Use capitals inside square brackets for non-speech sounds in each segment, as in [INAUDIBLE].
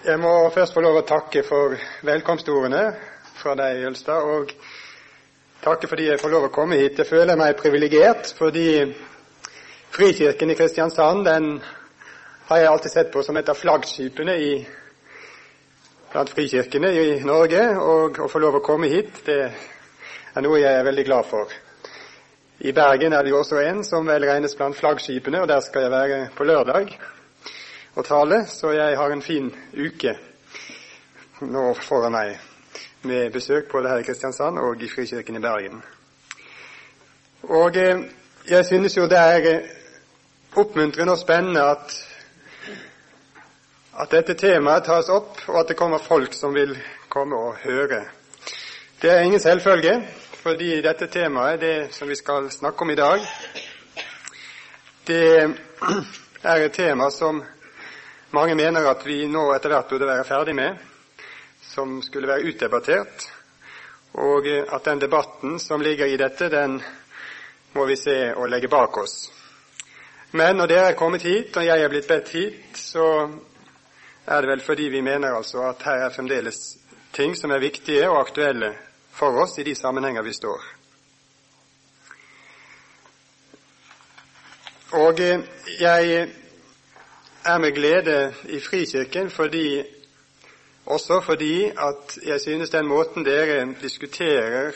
Jeg må først få lov å takke for velkomstordene fra deg, Jølstad, og takke fordi jeg får lov å komme hit. Jeg føler meg privilegert fordi Frikirken i Kristiansand den har jeg alltid sett på som et av flaggskipene i, blant frikirkene i Norge. Og å få lov å komme hit, det er noe jeg er veldig glad for. I Bergen er det jo også en som vel regnes blant flaggskipene, og der skal jeg være på lørdag å tale, så jeg har en fin uke nå foran meg med besøk både her i Kristiansand og i Frikirken i Bergen. Og eh, jeg synes jo det er eh, oppmuntrende og spennende at, at dette temaet tas opp, og at det kommer folk som vil komme og høre. Det er ingen selvfølge, fordi dette temaet, det som vi skal snakke om i dag, det er et tema som mange mener at vi nå etter hvert burde være ferdig med, som skulle være utdebattert, og at den debatten som ligger i dette, den må vi se og legge bak oss. Men når dere er kommet hit, og jeg er blitt bedt hit, så er det vel fordi vi mener altså at her er fremdeles ting som er viktige og aktuelle for oss i de sammenhenger vi står. Og jeg er med glede i Frikirken fordi, også fordi at jeg synes den måten dere diskuterer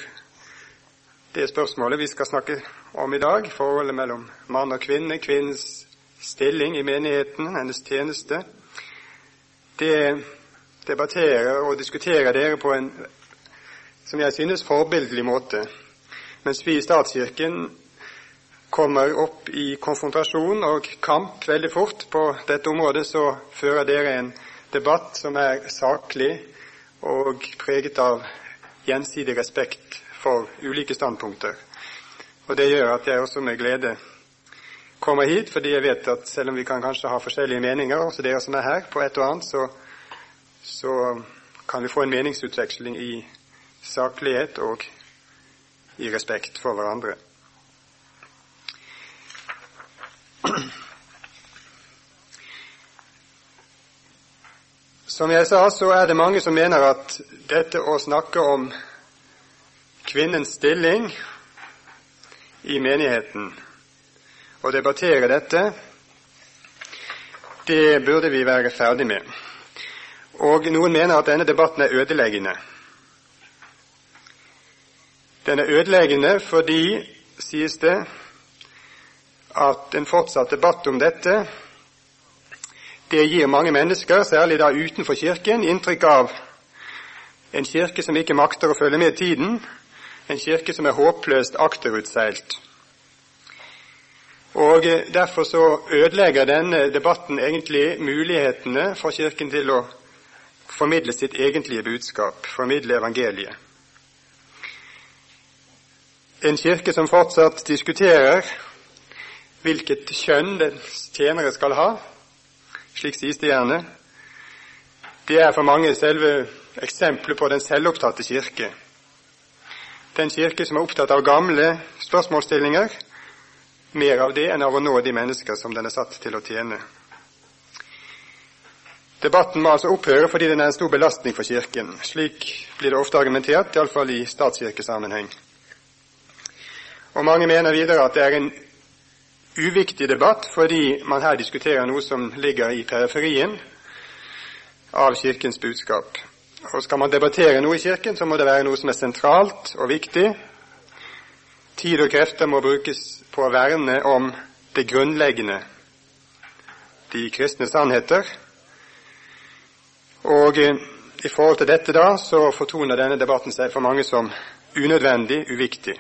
det spørsmålet vi skal snakke om i dag, forholdet mellom mann og kvinne, kvinnens stilling i menigheten, hennes tjeneste, det debatterer og diskuterer dere på en som jeg synes forbildelig måte. Mens vi i statskirken kommer opp i konfrontasjon og kamp veldig fort på dette området, så fører dere en debatt som er saklig og preget av gjensidig respekt for ulike standpunkter. Og Det gjør at jeg også med glede kommer hit, fordi jeg vet at selv om vi kan kanskje ha forskjellige meninger, også dere som er her, på et og annet, så, så kan vi få en meningsutveksling i saklighet og i respekt for hverandre. Som jeg sa, så er det mange som mener at dette å snakke om kvinnens stilling i menigheten og debattere dette, det burde vi være ferdig med. Og noen mener at denne debatten er ødeleggende. Den er ødeleggende fordi, sies det, at en fortsatt debatt om dette det gir mange mennesker, særlig da utenfor Kirken, inntrykk av en kirke som ikke makter å følge med tiden, en kirke som er håpløst akterutseilt. Og Derfor så ødelegger denne debatten egentlig mulighetene for Kirken til å formidle sitt egentlige budskap, formidle evangeliet. En kirke som fortsatt diskuterer hvilket kjønn dens tjenere skal ha, slik sies det gjerne, det er for mange selve eksempelet på den selvopptatte kirke. Den kirke som er opptatt av gamle spørsmålsstillinger, mer av det enn av å nå de mennesker som den er satt til å tjene. Debatten må altså opphøre fordi den er en stor belastning for Kirken. Slik blir det ofte argumentert, iallfall i statskirkesammenheng. Og Mange mener videre at det er en uviktig debatt fordi man her diskuterer noe som ligger i periferien av Kirkens budskap. Og Skal man debattere noe i Kirken, så må det være noe som er sentralt og viktig. Tid og krefter må brukes på å verne om det grunnleggende, de kristne sannheter. Og eh, i forhold til dette da, så fortoner denne debatten seg for mange som unødvendig, uviktig.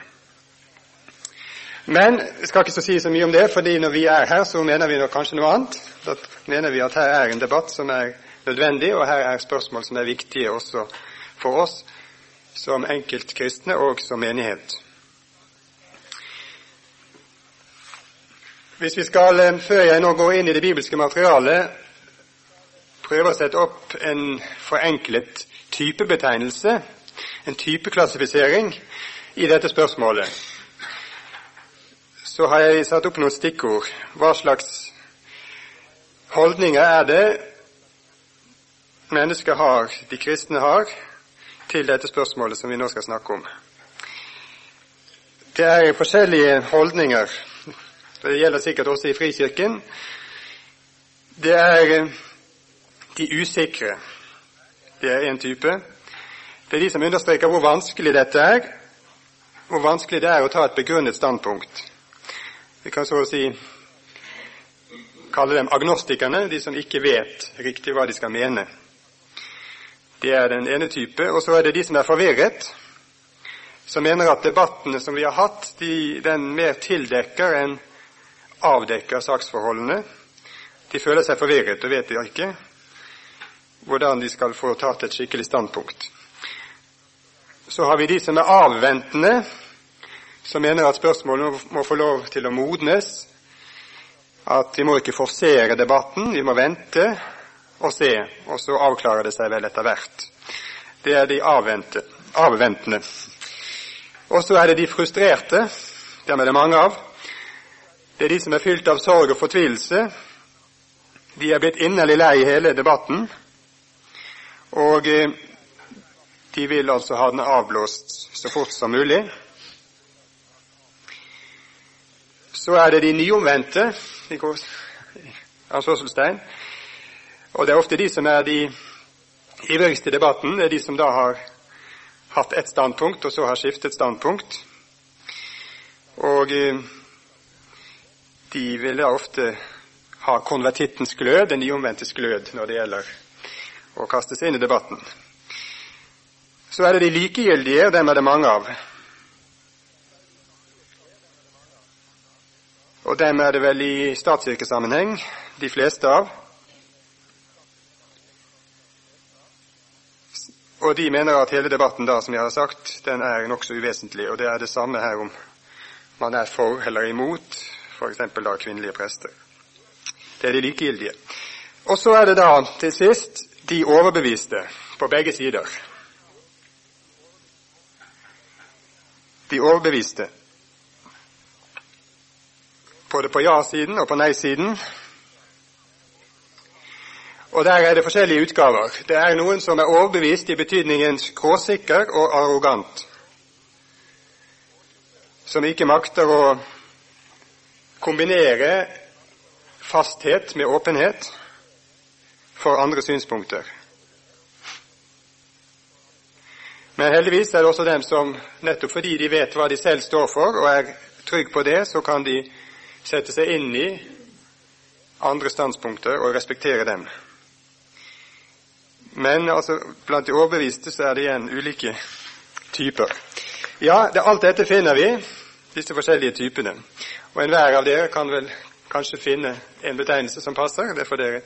Men jeg skal ikke si så mye om det, fordi når vi er her, så mener vi kanskje noe annet. Da mener vi at her er en debatt som er nødvendig, og her er spørsmål som er viktige også for oss som enkeltkristne og som menighet. Hvis vi skal, eh, før jeg nå går inn i det bibelske materialet, prøve å sette opp en forenklet typebetegnelse, en typeklassifisering, i dette spørsmålet, så har jeg satt opp noen stikkord. Hva slags holdninger er det mennesker har, de kristne har, til dette spørsmålet som vi nå skal snakke om. Det er forskjellige holdninger. Det gjelder sikkert også i Frikirken. Det er de usikre. Det er én type. Det er de som understreker hvor vanskelig dette er, hvor vanskelig det er å ta et begrunnet standpunkt. Vi kan så å si kalle dem agnostikerne, de som ikke vet riktig hva de skal mene. Det er den ene type. Og så er det de som er forvirret, som mener at debattene som vi har hatt, de, den mer tildekker enn avdekker saksforholdene. De føler seg forvirret og vet ikke hvordan de skal få tatt et skikkelig standpunkt. Så har vi de som er avventende, som mener at spørsmålet må få lov til å modnes, at vi må ikke forsere debatten, vi må vente og se, og så avklarer det seg vel etter hvert. Det er de avvente, avventende. Og så er det de frustrerte, dem er det mange av. Det er de som er fylt av sorg og fortvilelse. De er blitt inderlig lei hele debatten, og eh, de vil altså ha den avblåst så fort som mulig. Så er det de nyomvendte, anførselstegn. Og det er ofte de som er de ivrigste i debatten, det er de som da har hatt ett standpunkt, og så har skiftet standpunkt. Og eh, de vil da ofte ha konvertittens glød, den nyomvendtes glød, når det gjelder å kaste seg inn i debatten. Så er det de likegyldige, og dem er det mange av. Og dem er det vel i statskirkesammenheng de fleste av. Og de mener at hele debatten da, som jeg har sagt, den er nokså uvesentlig, og det er det samme her om man er for eller imot f.eks. da kvinnelige prester. Det er de likegyldige. Og så er det da til sist de overbeviste på begge sider. De overbeviste både på ja-siden og på nei-siden. Og der er det forskjellige utgaver. Det er noen som er overbevist i betydningen skråsikker og arrogant, som ikke makter å kombinere fasthet med åpenhet for andre synspunkter. Men heldigvis er det også dem som nettopp fordi de vet hva de selv står for og er trygg på det, så kan de sette seg inn i andre standpunkter og respektere dem. Men altså, blant de overbeviste så er det igjen ulike typer. Ja, det, alt dette finner vi, disse forskjellige typene. Og enhver av dere kan vel kanskje finne en betegnelse som passer. Det får dere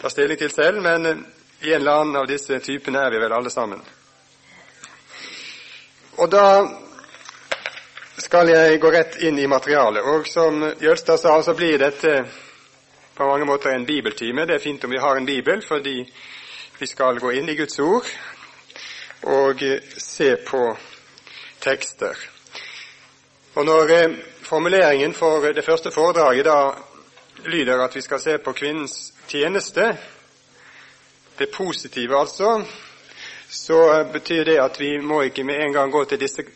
ta stilling til selv, men eh, i en eller annen av disse typene er vi vel alle sammen. Og da skal jeg gå rett inn i materialet. Og som Jølstad sa, så blir dette på mange måter en bibeltime. Det er fint om vi har en bibel, fordi vi skal gå inn i Guds ord og se på tekster. Og når eh, formuleringen for det første foredraget da lyder at vi skal se på kvinnens tjeneste, det positive altså, så betyr det at vi må ikke med en gang gå til disse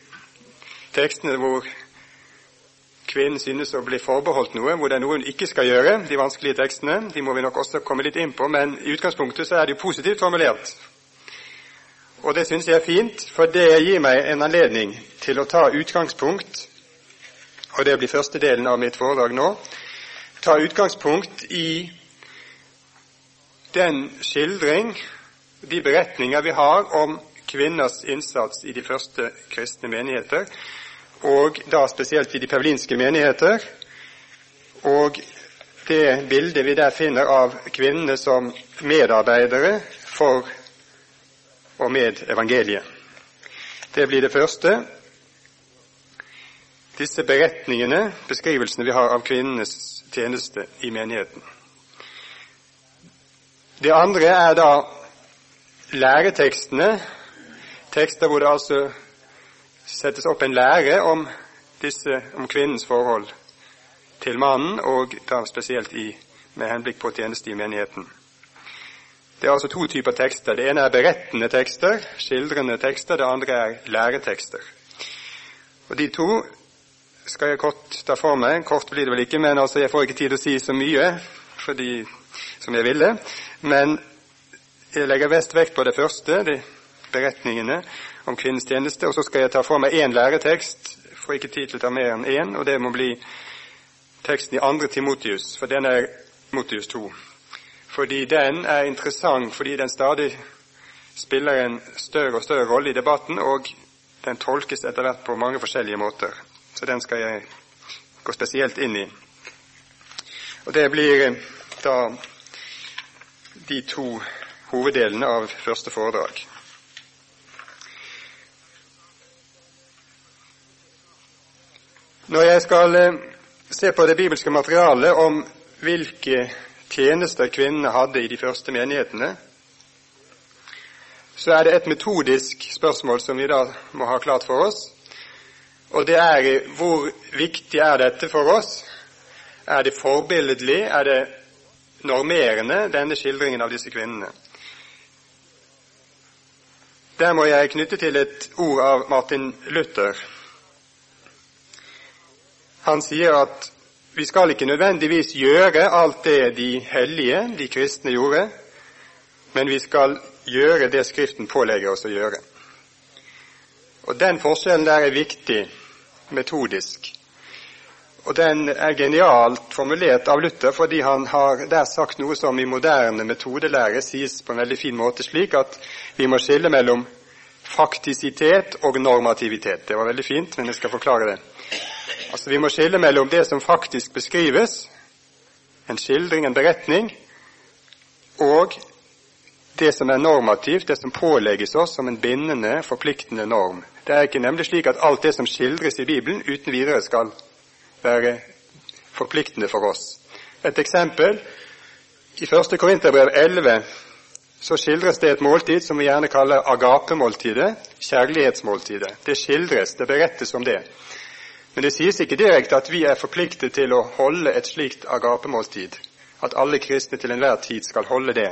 tekstene hvor kvinnen synes å bli forbeholdt noe, hvor det er noe hun ikke skal gjøre, de vanskelige tekstene. De må vi nok også komme litt inn på, men i utgangspunktet så er det jo positivt formulert. Og det syns jeg er fint, for det gir meg en anledning til å ta utgangspunkt, og det blir første delen av mitt foredrag nå, ta utgangspunkt i den skildring, de beretninger vi har om kvinners innsats i de første kristne menigheter, og da spesielt i de pavlinske menigheter. Og det bildet vi der finner av kvinnene som medarbeidere for og med evangeliet. Det blir det første. Disse beretningene, beskrivelsene vi har av kvinnenes tjeneste i menigheten. Det andre er da læretekstene, tekster hvor det altså settes opp en lære om, disse, om kvinnens forhold til mannen, og da spesielt i, med henblikk på tjeneste i menigheten. Det er altså to typer tekster. Det ene er berettende tekster, skildrende tekster. Det andre er læretekster. Og De to skal jeg kort ta for meg. Kort blir det vel ikke, men altså jeg får ikke tid til å si så mye fordi, som jeg ville. Men jeg legger best vekt på det første, de beretningene om kvinnens tjeneste. Og så skal jeg ta for meg én læretekst. Får ikke tid til å ta mer enn én, og det må bli teksten i andre Timotius, for den er Motius 2 fordi den er interessant fordi den stadig spiller en større og større rolle i debatten, og den tolkes etter hvert på mange forskjellige måter. Så den skal jeg gå spesielt inn i. Og Det blir eh, da de to hoveddelene av første foredrag. Når jeg skal eh, se på det bibelske materialet om hvilke tjenester kvinnene hadde i de første menighetene, så er det et metodisk spørsmål som vi da må ha klart for oss. Og det er hvor viktig er dette for oss? Er det forbilledlig? Er det normerende, denne skildringen av disse kvinnene? Der må jeg knytte til et ord av Martin Luther. Han sier at vi skal ikke nødvendigvis gjøre alt det de hellige, de kristne, gjorde, men vi skal gjøre det Skriften pålegger oss å gjøre. Og Den forskjellen der er viktig metodisk. Og den er genialt formulert av Luther, fordi han har der sagt noe som i moderne metodelære sies på en veldig fin måte slik at vi må skille mellom faktisitet og normativitet. Det var veldig fint, men jeg skal forklare det. Altså Vi må skille mellom det som faktisk beskrives, en skildring, en beretning, og det som er normativt, det som pålegges oss som en bindende, forpliktende norm. Det er ikke nemlig slik at alt det som skildres i Bibelen, uten videre skal være forpliktende for oss. Et eksempel i 1. Korinterbrev 11 så skildres det et måltid som vi gjerne kaller agapemåltidet, kjærlighetsmåltidet. Det skildres, det berettes om det. Men det sies ikke direkte at vi er forpliktet til å holde et slikt agapemåltid, at alle kristne til enhver tid skal holde det.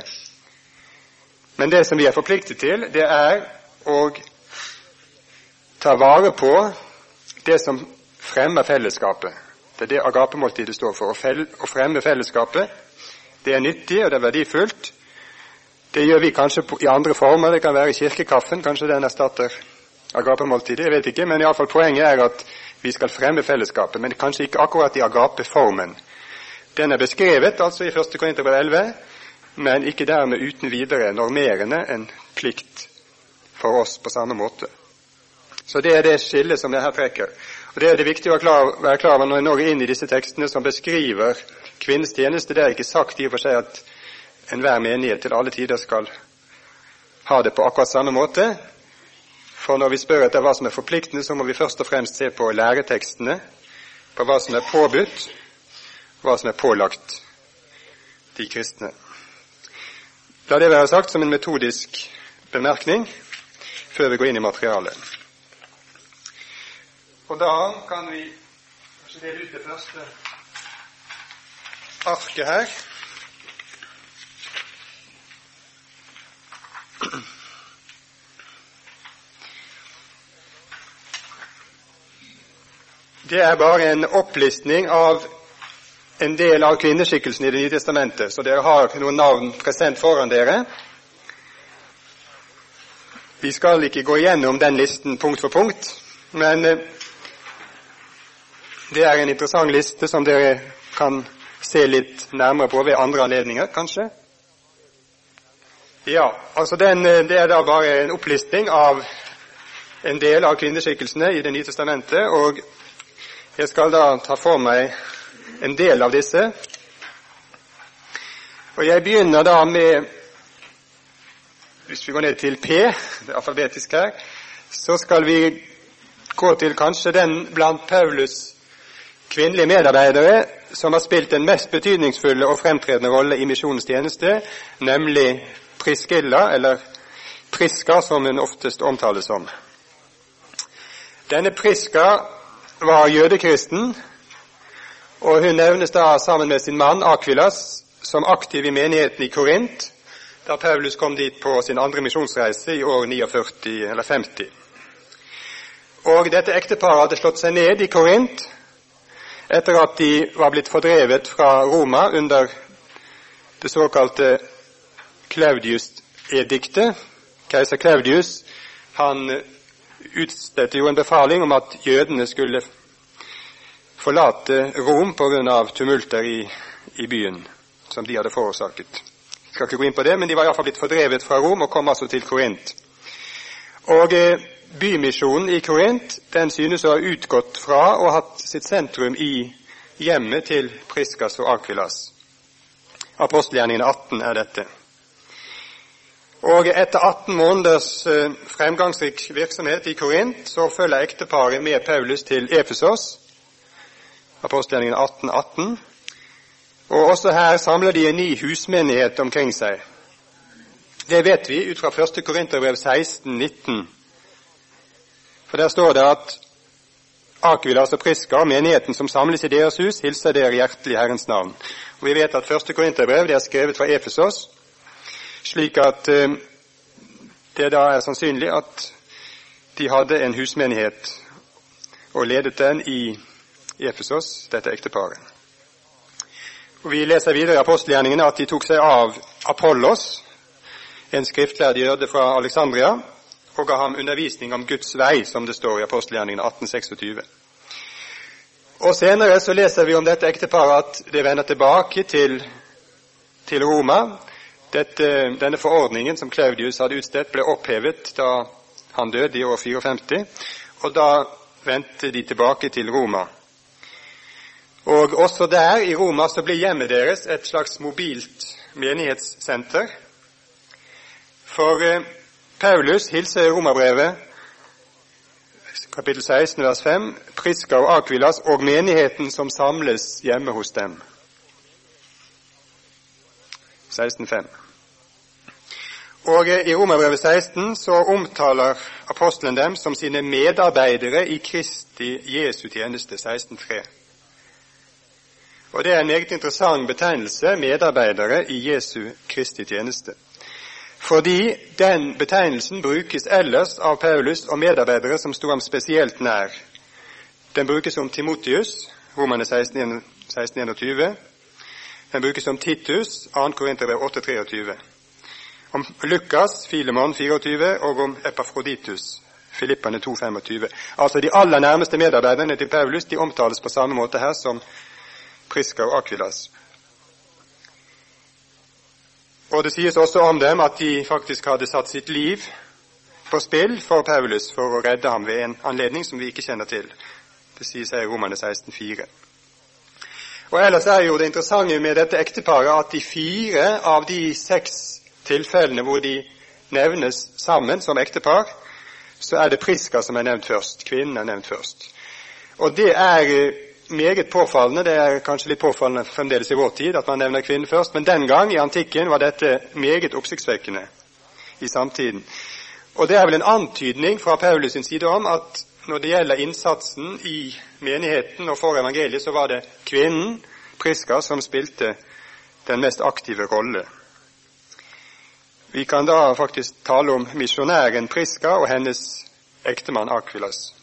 Men det som vi er forpliktet til, det er å ta vare på det som fremmer fellesskapet. Det er det agapemåltidet står for. Å fremme fellesskapet. Det er nyttig, og det er verdifullt. Det gjør vi kanskje i andre former. Det kan være kirkekaffen. Kanskje den erstatter agapemåltidet. Jeg vet ikke, men iallfall poenget er at vi skal fremme fellesskapet, men kanskje ikke akkurat i agape-formen. Den er beskrevet altså i 1. Korinterbrev 11, men ikke dermed uten videre normerende en plikt for oss på samme måte. Så det er det skillet som jeg her trekker. Og Det er det viktig å være klar over når en når inn i disse tekstene som beskriver kvinnens tjeneste. Det er ikke sagt i og for seg at enhver menighet til alle tider skal ha det på akkurat samme måte, for når vi spør etter hva som er forpliktende, så må vi først og fremst se på læretekstene, på hva som er påbudt, hva som er pålagt de kristne. La det være sagt som en metodisk bemerkning før vi går inn i materialet. Og da kan vi kanskje dele ut det første arket her. Det er bare en opplistning av en del av kvinneskikkelsen i Det nye testamentet, så dere har noen navn present foran dere. Vi skal ikke gå gjennom den listen punkt for punkt, men eh, det er en interessant liste som dere kan se litt nærmere på ved andre anledninger, kanskje. Ja, altså den, eh, Det er da bare en opplisting av en del av kvinneskikkelsene i Det nye testamentet, og jeg skal da ta for meg en del av disse. Og Jeg begynner da med Hvis vi går ned til P, det er alfabetisk her, så skal vi gå til kanskje den blant Paulus kvinnelige medarbeidere som har spilt den mest betydningsfulle og fremtredende rolle i misjonens tjeneste, nemlig Priskilla, eller Priska, som hun oftest omtales som. Denne Priska var jødekristen, og hun nevnes da sammen med sin mann Akvilas som aktiv i menigheten i Korint, da Paulus kom dit på sin andre misjonsreise i år 49 eller 50. Og dette ekteparet hadde slått seg ned i Korint etter at de var blitt fordrevet fra Roma under det såkalte Claudius-ediktet. Keiser Claudius han utstedte jo en befaling om at jødene skulle forlate Rom pga. tumulter i, i byen som de hadde forårsaket. Jeg skal ikke gå inn på det, men de var iallfall blitt fordrevet fra Rom og kom altså til Korint. Og eh, bymisjonen i Korint den synes å ha utgått fra og hatt sitt sentrum i hjemmet til Priskas og Akvilas. Apostelgjerningen 18 er dette. Og etter 18 måneders eh, fremgangsrik virksomhet i Korint så følger ekteparet med Paulus til Efesos, apostelgjerningen 18, 18. Og også her samler de en ny husmenighet omkring seg. Det vet vi ut fra 1. Korinterbrev 16, 19. For der står det at Akvilas og Priska, menigheten som samles i deres hus, hilser dere hjertelig Herrens navn. Og Vi vet at 1. Korinterbrev er skrevet fra Efesos, slik at eh, det da er sannsynlig at de hadde en husmenighet og ledet den i Efesos, dette ekteparet. Og Vi leser videre i apostelgjerningene at de tok seg av Apollos, en skriftlærd jøde fra Alexandria, og ga ham undervisning om Guds vei, som det står i apostelgjerningene 1826. Og Senere så leser vi om dette ekteparet at det vender tilbake til, til Roma. Dette, denne forordningen som Claudius hadde utstedt, ble opphevet da han døde i år 54, og da vendte de tilbake til Roma. Og Også der i Roma så blir hjemmet deres et slags mobilt menighetssenter. For eh, Paulus hilser i Romerbrevet kapittel 16 vers 5 Priska og Akvilas og menigheten som samles hjemme hos dem. 16.5. Og I Romerbrevet 16 så omtaler apostelen dem som sine medarbeidere i Kristi Jesu tjeneste. 16.3. Og Det er en meget interessant betegnelse, medarbeidere i Jesu Kristi tjeneste fordi den betegnelsen brukes ellers av Paulus og medarbeidere som sto ham spesielt nær. Den brukes om Timotius, Romane 16, 1621. Den brukes om Titus, 2. Korinterbrev 8.23. Om Lukas, Filemon 24, og om Epafroditus, Filippane 2.25. Altså de aller nærmeste medarbeiderne til Paulus de omtales på samme måte her som Priska og Akvilas. Og det sies også om dem at de faktisk hadde satt sitt liv på spill for Paulus for å redde ham ved en anledning som vi ikke kjenner til. Det sies her i Romane 16,4. Og Ellers er jo det interessante med dette ekteparet at de fire av de seks tilfellene hvor de nevnes sammen som ektepar, så er det Priska som er nevnt først. Kvinnen er nevnt først. Og det er meget påfallende. Det er kanskje litt påfallende fremdeles i vår tid at man nevner kvinnen først, men den gang, i antikken, var dette meget oppsiktsvekkende i samtiden. Og det er vel en antydning fra Paulus sin side om at når det gjelder innsatsen i menigheten og for evangeliet, så var det kvinnen, Priska, som spilte den mest aktive rolle. Vi kan da faktisk tale om misjonæren Priska og hennes ektemann Akvilas.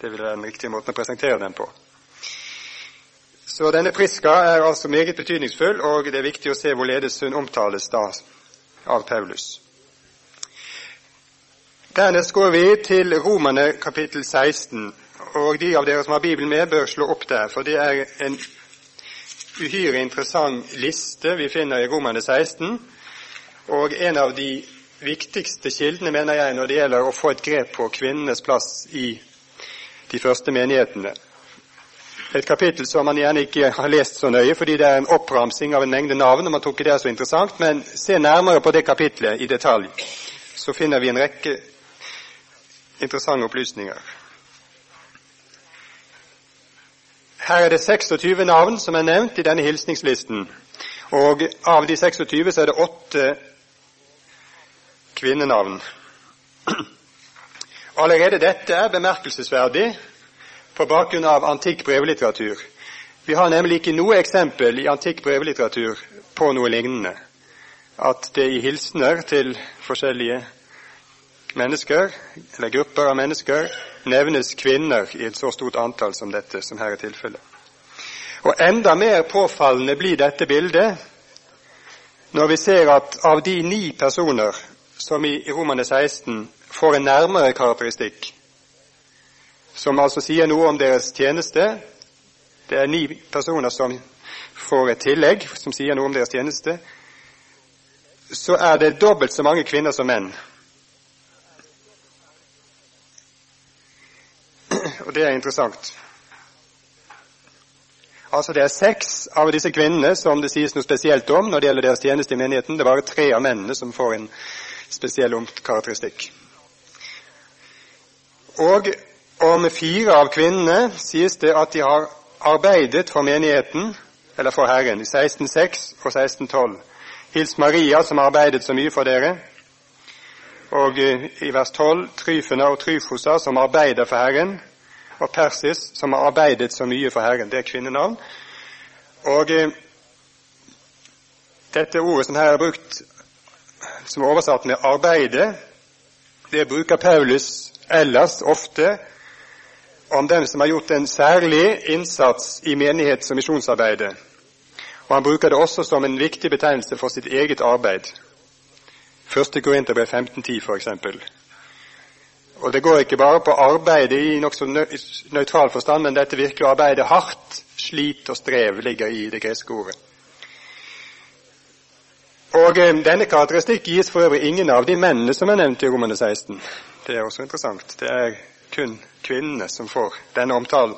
Det vil være den riktige måten å presentere den på. Så denne Priska er altså meget betydningsfull, og det er viktig å se hvorledes hun omtales da av Paulus. Dernest går vi til Romane kapittel 16, og de av dere som har Bibelen med, bør slå opp der, for det er en uhyre interessant liste vi finner i Romane 16, og en av de viktigste kildene, mener jeg, når det gjelder å få et grep på kvinnenes plass i de første menighetene et kapittel som man gjerne ikke har lest så nøye, fordi det er en oppramsing av en mengde navn, og man tror ikke det er så interessant, men se nærmere på det kapitlet i detalj, så finner vi en rekke interessante opplysninger. Her er det 26 navn som er nevnt i denne hilsningslisten, og av de 26 så er det åtte kvinnenavn. Allerede dette er bemerkelsesverdig, på bakgrunn av antikk brevlitteratur. Vi har nemlig ikke noe eksempel i antikk brevlitteratur på noe lignende. at det i hilsener til forskjellige mennesker, eller grupper av mennesker, nevnes kvinner i et så stort antall som dette, som her er tilfellet. Og enda mer påfallende blir dette bildet når vi ser at av de ni personer som i Romane 16 får en nærmere karakteristikk, som altså sier noe om deres tjeneste Det er ni personer som får et tillegg som sier noe om deres tjeneste. Så er det dobbelt så mange kvinner som menn. Og det er interessant. Altså Det er seks av disse kvinnene som det sies noe spesielt om når det gjelder deres tjeneste i menigheten. Det er bare tre av mennene som får en spesiell karakteristikk. Og om fire av kvinnene sies det at de har arbeidet for menigheten, eller for Herren, i 1606 og 1612. Hils Maria, som har arbeidet så mye for dere. Og eh, i vers 12 Tryfena og Tryfosa, som arbeider for Herren og Persis, som har arbeidet så mye for Herren. Det er kvinnenavn. Og eh, dette ordet som her er brukt, som er oversatt med 'arbeide', det bruker Paulus ellers ofte om dem som har gjort en særlig innsats i menighets- og misjonsarbeidet. Og Han bruker det også som en viktig betegnelse for sitt eget arbeid. 1. Korinterbrev 1510 f.eks. Og det går ikke bare på arbeidet i nokså nøytral forstand, men dette virkelig arbeidet hardt, slit og strev ligger i det greske ordet. Og eh, Denne karakteristikk gis for øvrig ingen av de mennene som er nevnt i Romane 16. Det er også interessant. Det er kun kvinnene som får denne omtalen.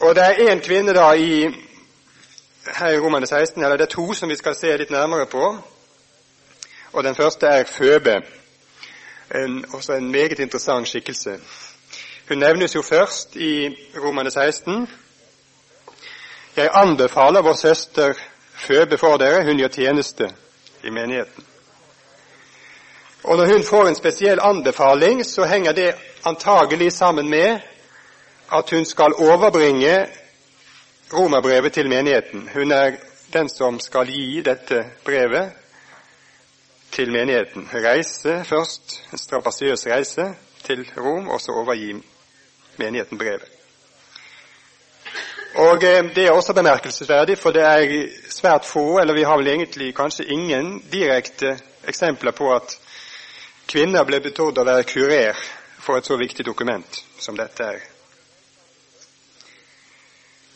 Og det er én kvinne da i her i Romane 16, eller det er to som vi skal se litt nærmere på. Og Den første er Føbe en, også en meget interessant skikkelse. Hun nevnes jo først i Romane 16. Jeg anbefaler vår søster Føbe for dere, hun gjør tjeneste i menigheten. Og Når hun får en spesiell anbefaling, så henger det antagelig sammen med at hun skal overbringe romerbrevet til menigheten. Hun er den som skal gi dette brevet til menigheten. Reise først, en strabasiøs reise til Rom, og så overgi menigheten brevet. Og eh, Det er også bemerkelsesverdig, for det er svært få, eller vi har vel egentlig kanskje ingen direkte eksempler på at kvinner ble betrodd å være kurer for et så viktig dokument som dette er.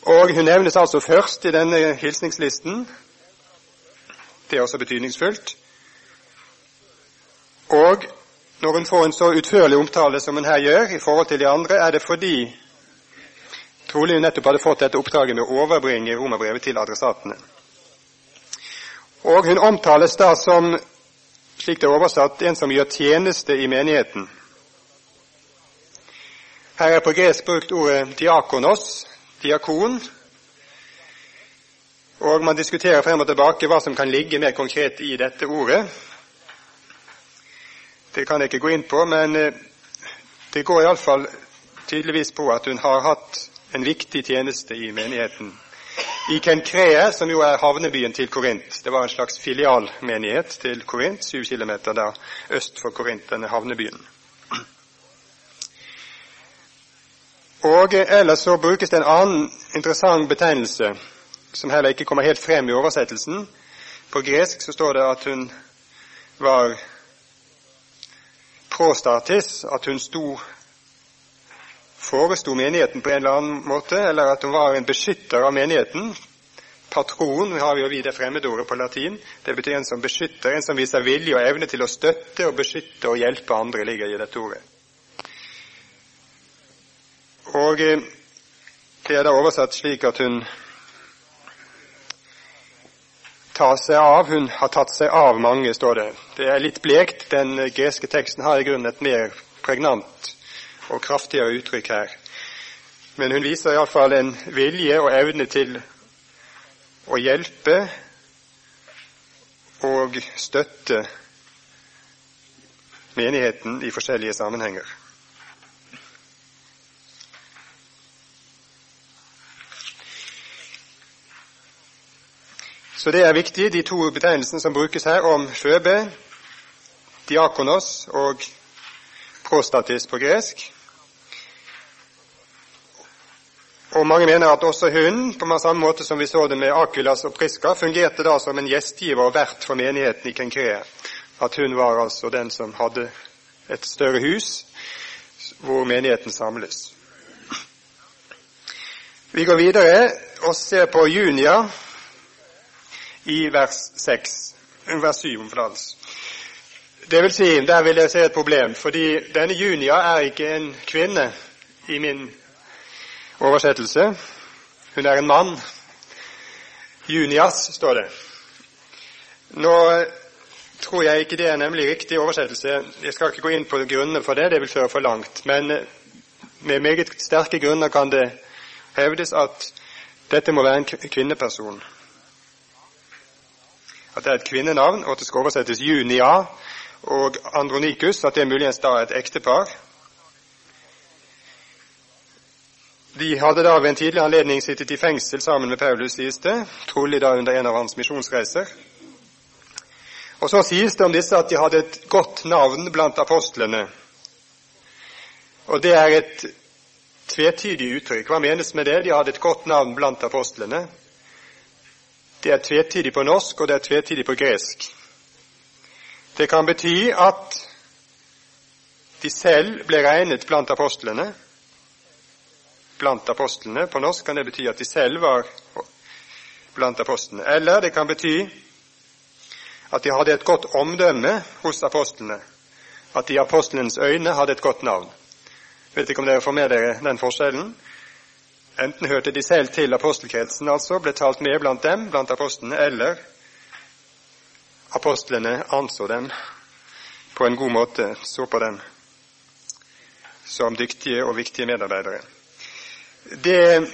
Og Hun nevnes altså først i denne hilsningslisten. Det er også betydningsfullt. Og når hun får en så utførlig omtale som hun her gjør i forhold til de andre, er det fordi trolig hun nettopp hadde fått dette oppdraget med å overbringe romerbrevet til adressatene. Og hun omtales da som, slik det er oversatt, en som gjør tjeneste i menigheten. Her er på gresk brukt ordet diakonos, diakon, og man diskuterer frem og tilbake hva som kan ligge mer konkret i dette ordet. Det kan jeg ikke gå inn på, men eh, det går iallfall tydeligvis på at hun har hatt en viktig tjeneste i menigheten. I Kenkrea, som jo er havnebyen til Korint. Det var en slags filialmenighet til Korint, syv kilometer der øst for Korint, denne havnebyen. Og Ellers så brukes det en annen interessant betegnelse, som heller ikke kommer helt frem i oversettelsen. På gresk så står det at hun var prostatis, at hun sto foresto menigheten på en eller annen måte, eller at hun var en beskytter av menigheten. Patron har jo vi det fremmedordet på latin. Det betyr en som beskytter, en som viser vilje og evne til å støtte og beskytte og hjelpe andre, ligger i dette ordet. Og eh, det er da oversatt slik at hun tar seg av. Hun har tatt seg av mange, står det. Det er litt blekt. Den greske teksten har i grunnen et mer pregnant og kraftigere uttrykk her. Men hun viser iallfall en vilje og evne til å hjelpe og støtte menigheten i forskjellige sammenhenger. Så det er viktig, de to betegnelsene som brukes her om Føbe, diakonos og prostatis på gresk. Og Mange mener at også hun, på samme måte som vi så det med Akulas og Priska, fungerte da som en gjestgiver og vert for menigheten i Kenkrea. At hun var altså den som hadde et større hus hvor menigheten samles. Vi går videre og ser på Junia i vers 6, vers 7 om forlatelse. Det vil si, der vil jeg se et problem, fordi denne Junia er ikke en kvinne i min oversettelse. Hun er en mann. Junias, står det. Nå tror jeg ikke det er nemlig riktig oversettelse. Jeg skal ikke gå inn på grunnene for det, det vil føre for langt. Men med meget sterke grunner kan det hevdes at dette må være en kvinneperson. At det er et kvinnenavn, og at det skal oversettes Junia og Andronikus, at det er muligens da et ektepar. De hadde da ved en tidlig anledning sittet i fengsel sammen med Paulus, sies det, trolig da under en av hans misjonsreiser. Og Så sies det om disse at de hadde et godt navn blant apostlene. Og Det er et tvetydig uttrykk. Hva menes med det? De hadde et godt navn blant apostlene. Det er tvetydig på norsk, og det er tvetydig på gresk. Det kan bety at de selv ble regnet blant apostlene. Blant apostlene på norsk kan det bety at de selv var blant apostlene. Eller det kan bety at de hadde et godt omdømme hos apostlene. At de i apostlenes øyne hadde et godt navn. Vet ikke om dere får med dere den forskjellen? Enten hørte de selv til apostelkretsen, altså, ble talt med blant dem, blant apostlene, eller apostlene anså dem på en god måte, så på dem som dyktige og viktige medarbeidere. Det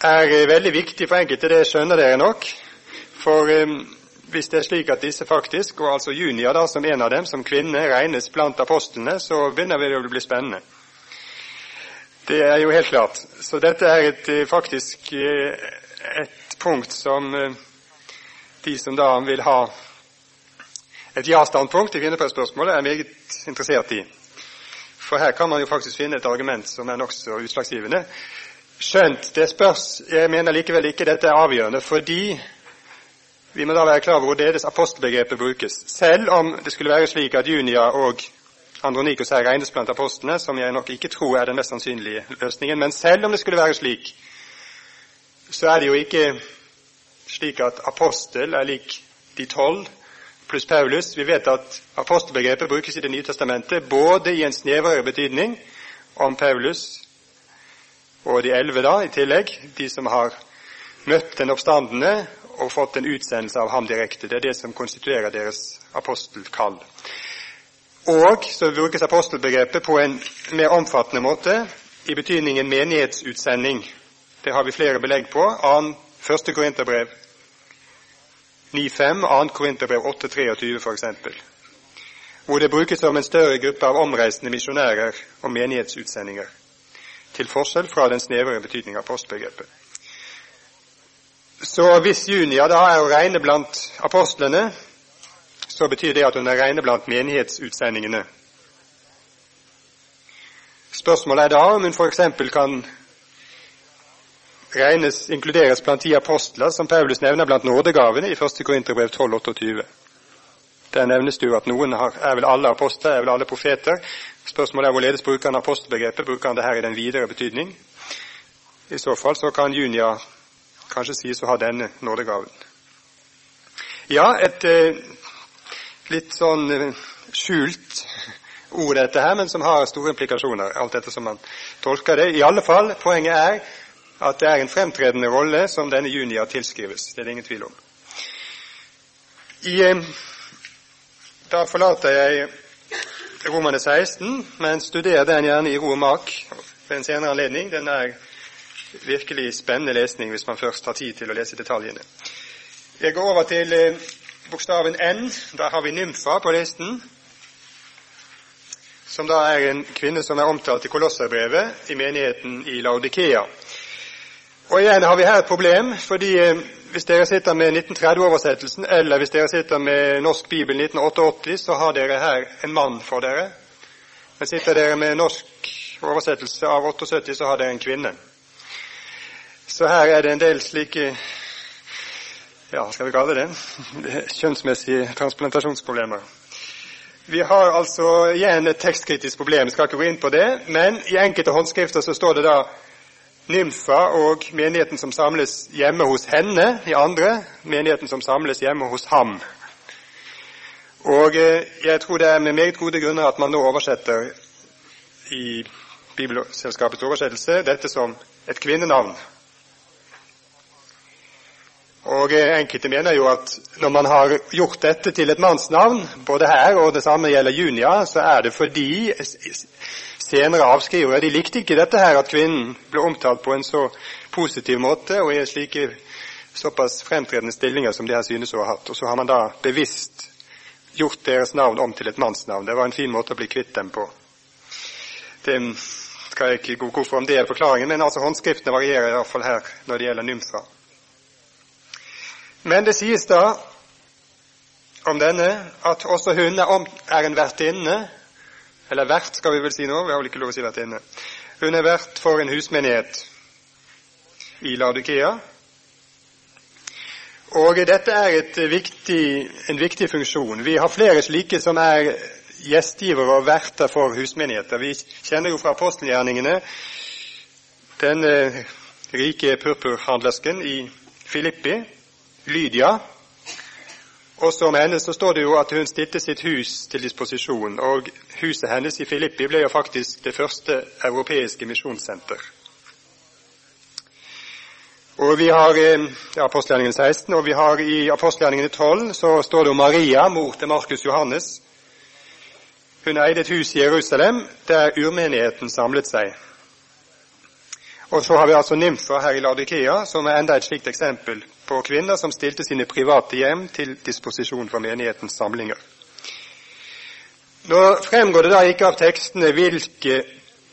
er veldig viktig for enkelte, det skjønner dere nok. For um, hvis det er slik at disse faktisk, og altså Junia da som en av dem, som kvinne, regnes blant apostlene, så begynner det å bli spennende. Det er jo helt klart. Så dette er et, eh, faktisk eh, et punkt som eh, de som da vil ha et ja-standpunkt i kvinnepressspørsmålet, er meget interessert i. For her kan man jo faktisk finne et argument som er nokså utslagsgivende. Skjønt det spørs Jeg mener likevel ikke dette er avgjørende, fordi vi må da være klar over hvorledes apostelbegrepet brukes. Selv om det skulle være slik at Junia og Andronikos her regnes blant apostlene, som jeg nok ikke tror er den mest sannsynlige løsningen, men selv om det skulle være slik, så er det jo ikke slik at apostel er lik de tolv pluss Paulus. Vi vet at apostelbegrepet brukes i Det nye testamentet både i en snevrere betydning om Paulus og de elleve da, i tillegg, de som har møtt den oppstandende og fått en utsendelse av ham direkte. Det er det som konstituerer deres apostelkall. Og så brukes apostelbegrepet på en mer omfattende måte i betydningen menighetsutsending. Det har vi flere belegg på. Første Korinterbrev 9.5, 2. Korinterbrev 8.23 f.eks. Hvor det brukes som en større gruppe av omreisende misjonærer og menighetsutsendinger. Til forskjell fra den snevre betydning av postbegrepet. Så hvis Junia da er å regne blant apostlene, så betyr det at hun er regne blant menighetsutsendingene. Spørsmålet er da om hun f.eks. kan regnes, inkluderes blant de apostler som Paulus nevner blant nådegavene i 1. Korinterbrev 12,28. Der nevnes det jo at noen har, er vel alle apostler, er vel alle profeter. Spørsmålet er hvorledes bruker han apostelbegrepet. Bruker han det her i den videre betydning? I så fall så kan Junia kanskje sies å ha denne nådegaven. Ja, et eh, litt sånn eh, skjult ord, dette her, men som har store implikasjoner, alt dette som man tolker det. I alle fall, poenget er at det er en fremtredende rolle som denne Junia tilskrives. Det er det ingen tvil om. I, eh, da forlater jeg Romane 16, men studer den gjerne i ro og mak ved en senere anledning. Den er virkelig spennende lesning hvis man først har tid til å lese detaljene. Jeg går over til eh, bokstaven N. Der har vi nymfa på listen, som da er en kvinne som er omtalt i Kolosserbrevet i menigheten i Laudikea. Og igjen har vi her et problem, fordi eh, hvis dere sitter med 1930-oversettelsen, eller hvis dere sitter med Norsk bibel 1988, så har dere her en mann for dere. Men sitter dere med norsk oversettelse av 78, så har dere en kvinne. Så her er det en del slike ja, skal vi kalle det kjønnsmessige transplantasjonsproblemer. Vi har altså igjen et tekstkritisk problem, jeg skal ikke gå inn på det, men i enkelte håndskrifter så står det da nymfa og menigheten som samles hjemme hos henne, i andre menigheten som samles hjemme hos ham. Og eh, jeg tror det er med meget gode grunner at man nå oversetter i Bibelselskapets oversettelse dette som et kvinnenavn. Og eh, Enkelte mener jo at når man har gjort dette til et mannsnavn, både her og det samme gjelder Junia, så er det fordi senere avskrivere de likte ikke dette her at kvinnen ble omtalt på en så positiv måte og i slike såpass fremtredende stillinger som de her synes å ha hatt. Og så har man da bevisst gjort deres navn om til et mannsnavn. Det var en fin måte å bli kvitt dem på. Det skal jeg ikke gå god for om det er forklaringen, men altså håndskriftene varierer iallfall her når det gjelder nymfa. Men det sies da om denne at også hun er en vertinne, eller vert skal vi vel si nå, vi har vel ikke lov å si vertinne. Hun er vert for en husmenighet i Ladukea. Og dette er viktig, en viktig funksjon. Vi har flere slike som er gjestgivere og verter for husmenigheter. Vi kjenner jo fra apostelgjerningene den rike purpurhandlersken i Filippi, Lydia. Også om henne så står det jo at hun stilte sitt hus til disposisjon, og huset hennes i Filippi ble jo faktisk det første europeiske misjonssenter. Og vi har i Apostelgjerningen 16, og vi har i apostelgjerningene 12 så står det om Maria, mor til Markus Johannes. Hun eide et hus i Jerusalem der urmenigheten samlet seg. Og så har vi altså nymfer her i Ladikea, som er enda et slikt eksempel på kvinner som stilte sine private hjem til disposisjon for menighetens samlinger. Nå fremgår det da ikke av tekstene hvilke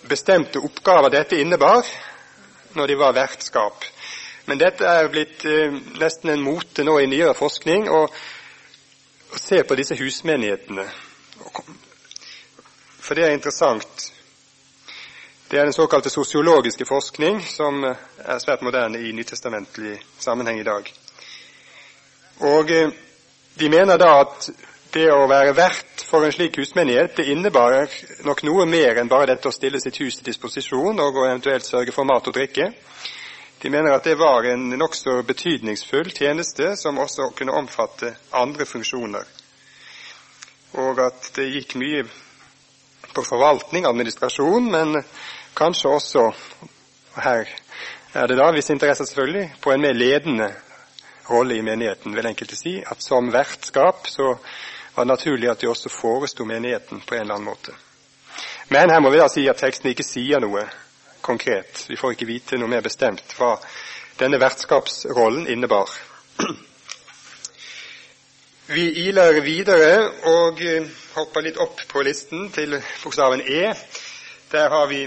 bestemte oppgaver dette innebar når de var vertskap. Men dette er blitt eh, nesten en mote nå i nyere forskning å, å se på disse husmenighetene. For det er interessant. Det er den såkalte sosiologiske forskning, som er svært moderne i nytestamentlig sammenheng i dag. Og eh, De mener da at det å være vert for en slik husmenighet det innebærer nok noe mer enn bare dette å stille sitt hus til disposisjon og eventuelt sørge for mat og drikke. De mener at det var en nokså betydningsfull tjeneste som også kunne omfatte andre funksjoner, og at det gikk mye på forvaltning, administrasjon, men kanskje også her er det da viss interesse selvfølgelig på en mer ledende rolle i menigheten, vil enkelte si. At som vertskap så var det naturlig at de også foresto menigheten på en eller annen måte. Men her må vi da si at teksten ikke sier noe konkret. Vi får ikke vite noe mer bestemt hva denne vertskapsrollen innebar. [CLEARS THROAT] Vi iler videre og hopper litt opp på listen til bokstaven E. Der har vi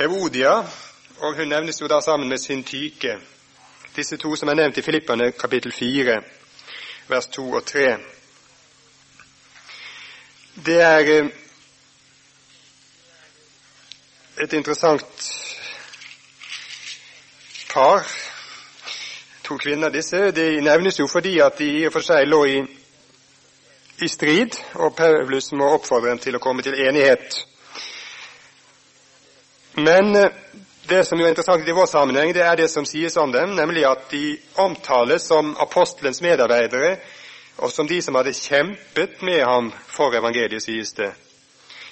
Evodia, og hun nevnes jo da sammen med Syntyke. Disse to som er nevnt i Filippene, kapittel 4, vers 2 og 3. Det er eh, et interessant par, to kvinner disse. De nevnes jo fordi at de i og for seg lå i, i strid, og Paulus må oppfordre dem til å komme til enighet. Men eh, det som er interessant i vår sammenheng, det er det som sies om dem, nemlig at de omtales som apostelens medarbeidere, og som de som hadde kjempet med ham for evangeliet, sies det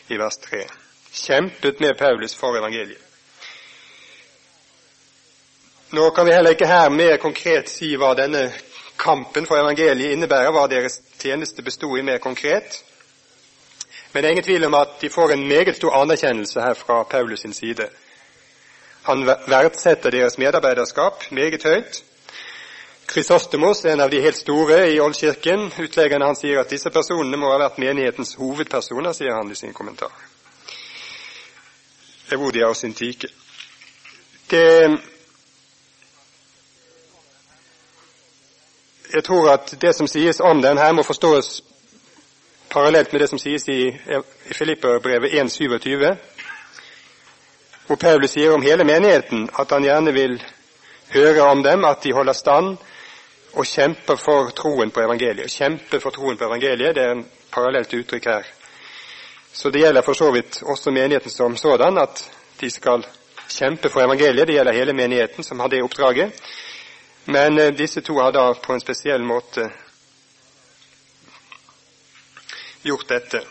i vers 3. Kjempet med Paulus for evangeliet. Nå kan vi heller ikke her mer konkret si hva denne kampen for evangeliet innebærer, hva deres tjeneste bestod i mer konkret. Men det er ingen tvil om at de får en meget stor anerkjennelse her fra Paulus sin side. Han verdsetter deres medarbeiderskap meget høyt. Krysostemos, en av de helt store i Oldkirken, utleggende han sier at disse personene må ha vært menighetens hovedpersoner, sier han i sin kommentar. Evodia og Syntike. Det jeg tror at det som sies om den her, må forstås parallelt med det som sies i, Filipperbrevet 1.27, hvor Paulus sier om hele menigheten at han gjerne vil høre om dem, at de holder stand og kjemper for troen på evangeliet. Kjempe for troen på evangeliet, det er en parallelt uttrykk her. Så det gjelder for så vidt også menigheten som sådan, at de skal kjempe for evangeliet. Det gjelder hele menigheten som har det oppdraget. Men eh, disse to har da på en spesiell måte gjort dette.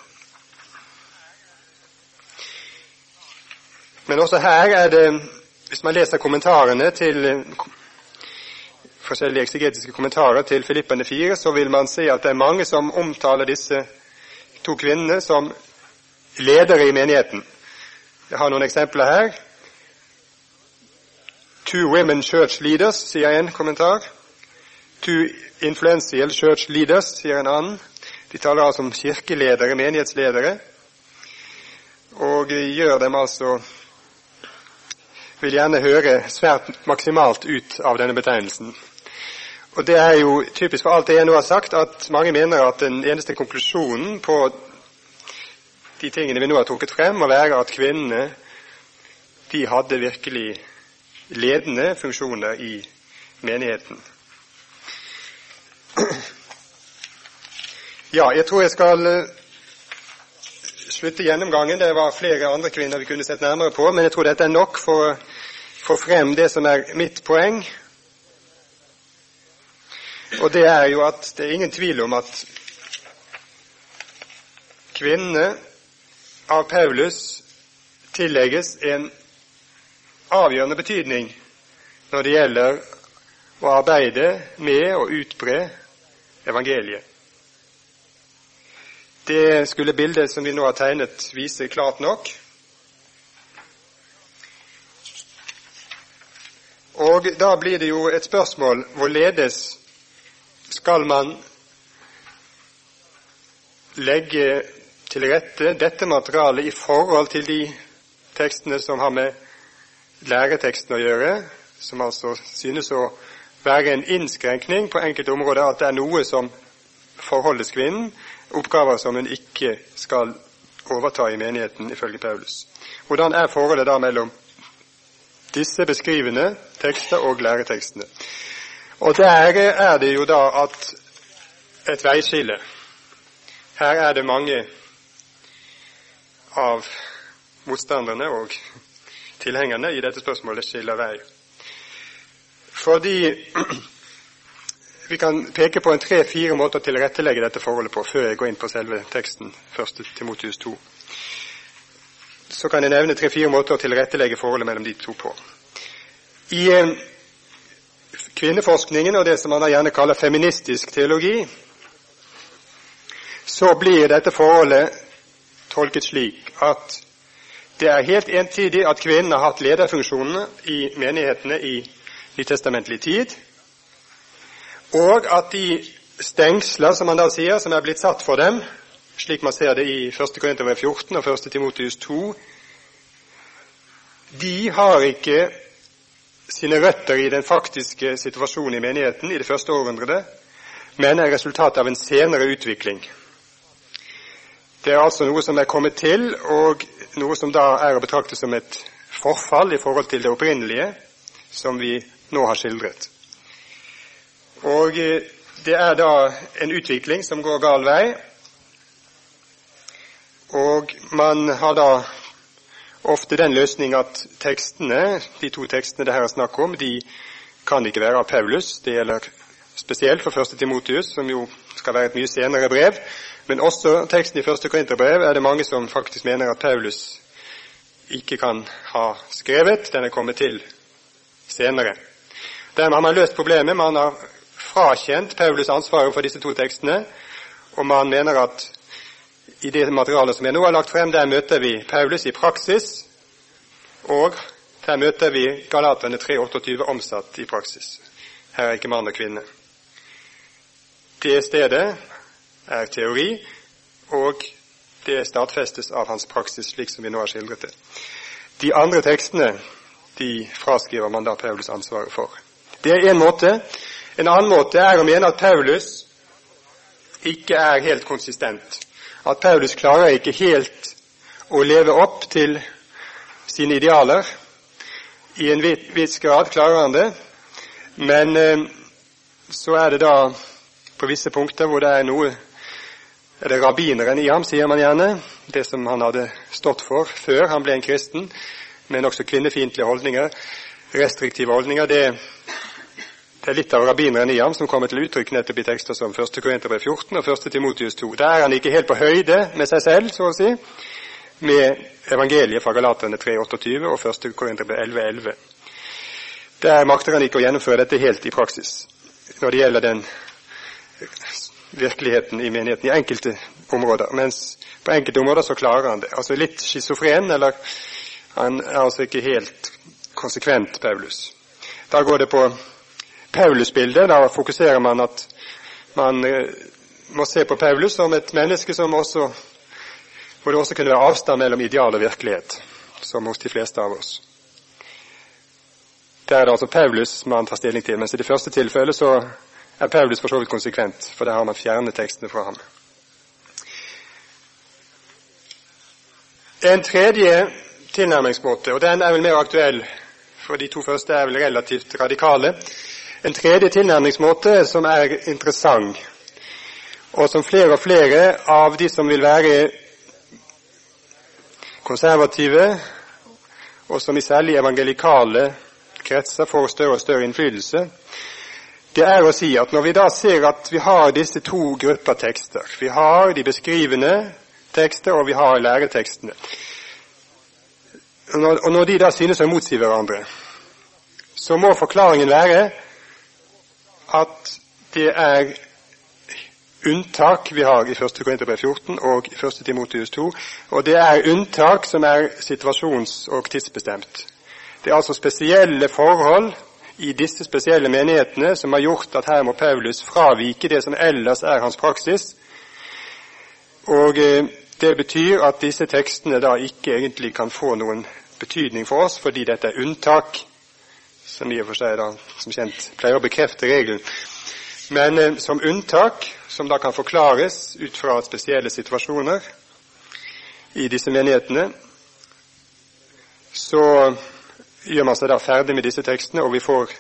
Men også her er det, hvis man leser kommentarene til forskjellige eksegetiske kommentarer til Filippene 4, så vil man se at det er mange som omtaler disse to kvinnene som ledere i menigheten. Jeg har noen eksempler her. Two women church leaders, sier en kommentar. Two influential church leaders, sier en annen. De taler altså om kirkeledere, menighetsledere, og gjør dem altså Vil gjerne høre svært maksimalt ut av denne betegnelsen. Og Det er jo typisk for alt det jeg nå har sagt, at mange mener at den eneste konklusjonen på de tingene vi nå har trukket frem, må være at kvinnene de hadde virkelig ledende funksjoner i menigheten. Ja, jeg tror jeg skal eh, slutte gjennomgangen. Det var flere andre kvinner vi kunne sett nærmere på, men jeg tror dette er nok for å få frem det som er mitt poeng. Og det er jo at det er ingen tvil om at kvinnene av Paulus tillegges en avgjørende betydning når det gjelder å arbeide med å utbre evangeliet. Det skulle bildet som vi nå har tegnet, vise klart nok. Og da blir det jo et spørsmål hvorledes skal man legge til rette dette materialet i forhold til de tekstene som har med læreteksten å gjøre, som altså synes å være en innskrenkning på enkelte områder, at det er noe som forholdes kvinnen, oppgaver som hun ikke skal overta i menigheten, ifølge Paulus. Hvordan er forholdet da mellom disse beskrivende tekster og læretekstene? Og der er det jo da at et veiskille. Her er det mange av motstanderne og tilhengerne i dette spørsmålet skiller vei. Fordi vi kan peke på en tre-fire måter å tilrettelegge dette forholdet på før jeg går inn på selve teksten, 1. Timotius 2. Så kan jeg nevne tre-fire måter å tilrettelegge forholdet mellom de to på. I eh, kvinneforskningen og det som man gjerne kaller feministisk teologi, så blir dette forholdet tolket slik at det er helt entydig at kvinnen har hatt lederfunksjonene i menighetene i nytestamentlig tid, og at de stengsler, som han da sier, som er blitt satt for dem, slik man ser det i 1. Korinterbrev 14 og 1. Timotius 2, de har ikke sine røtter i den faktiske situasjonen i menigheten i det første århundret, men er resultatet av en senere utvikling. Det er altså noe som er kommet til, og noe som da er å betrakte som et forfall i forhold til det opprinnelige som vi nå har skildret. Og eh, det er da en utvikling som går gal vei, og man har da ofte den løsning at tekstene, de to tekstene det her er snakk om, de kan ikke være av Paulus. Det gjelder spesielt for første Timotius, som jo skal være et mye senere brev. Men også teksten i første Korinterbrev er det mange som faktisk mener at Paulus ikke kan ha skrevet. Den er kommet til senere. Dermed har man løst problemet. Man har frakjent Paulus ansvaret for disse to tekstene, og man mener at i det materialet som jeg nå har lagt frem, der møter vi Paulus i praksis, og der møter vi Galaterne 328 omsatt i praksis. Her er ikke mann og kvinne. Det stedet er teori, og det stadfestes av hans praksis, slik som vi nå har skildret det. De andre tekstene de fraskriver man da Paulus ansvaret for. Det er én måte. En annen måte er å mene at Paulus ikke er helt konsistent. At Paulus klarer ikke helt å leve opp til sine idealer. I en viss grad klarer han det, men eh, så er det da på visse punkter hvor det er noe er det rabbineren i ham, sier man gjerne, det som han hadde stått for før han ble en kristen, men også kvinnefiendtlige holdninger, restriktive holdninger. Det, det, er litt av rabbineren i ham som kommer til uttrykk nettopp i tekster som 1. Korinterbrev 14 og 1. Timotius 2. Der er han ikke helt på høyde med seg selv, så å si, med evangeliet fra Galaterne 3.28 og 1. Korinterbrev 11.11. Der makter han ikke å gjennomføre dette helt i praksis når det gjelder den virkeligheten i menigheten i enkelte områder. Mens på enkelte områder så klarer han det. Altså litt schizofren, eller han er altså ikke helt konsekvent, Paulus. Da går det på Paulus-bildet. Da fokuserer man at man eh, må se på Paulus som et menneske som også hvor det også kunne være avstand mellom ideal og virkelighet, som hos de fleste av oss. Der er det altså Paulus man tar stilling til, mens i det første tilfellet så er Paulus for så vidt konsekvent, for der har man fjernet tekstene fra ham. En tredje tilnærmingsmåte, og den er vel mer aktuell, for de to første er vel relativt radikale. En tredje tilnærmingsmåte som er interessant, og som flere og flere av de som vil være konservative, og som i særlig evangelikale kretser får større og større innflytelse, det er å si at når vi da ser at vi har disse to grupper tekster Vi har de beskrivende tekster, og vi har læretekstene. Og når de da synes å motsi hverandre, så må forklaringen være at det er unntak vi har i 1. Korinterbrev 14 og i 1. Timotius 2, og det er unntak som er situasjons- og tidsbestemt. Det er altså spesielle forhold i disse spesielle menighetene som har gjort at her må Paulus fravike det som ellers er hans praksis. Og eh, Det betyr at disse tekstene da ikke egentlig kan få noen betydning for oss, fordi dette er unntak, som i og for seg da, som kjent pleier å bekrefte regelen. Men eh, som unntak, som da kan forklares ut fra spesielle situasjoner i disse menighetene, så gjør man seg da ferdig med disse tekstene, og vi får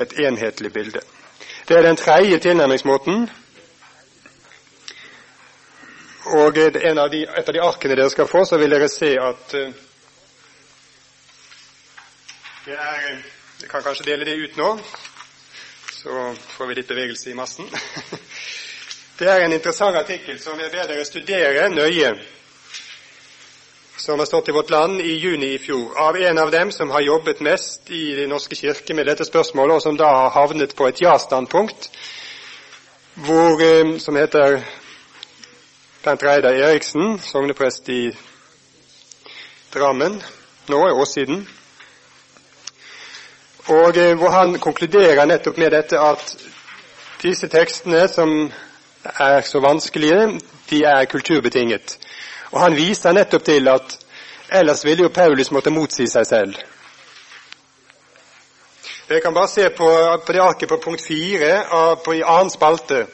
et enhetlig bilde. Det er den tredje tilnærmingsmåten. Og en av de, et av de arkene dere skal få, så vil dere se at uh, det er Jeg kan kanskje dele det ut nå, så får vi litt bevegelse i massen. [LAUGHS] det er en interessant artikkel som jeg ber dere studere nøye som har stått i Vårt Land i juni i fjor, av en av dem som har jobbet mest i Den norske kirke med dette spørsmålet, og som da har havnet på et ja-standpunkt, hvor, eh, som heter Bent Reidar Eriksen, sogneprest i Drammen, nå i årssiden, og eh, hvor han konkluderer nettopp med dette at disse tekstene som er så vanskelige, de er kulturbetinget. Og han viser nettopp til at ellers ville jo Paulus måtte motsi seg selv. Jeg kan bare se på, på det arket på punkt fire i annen spalte.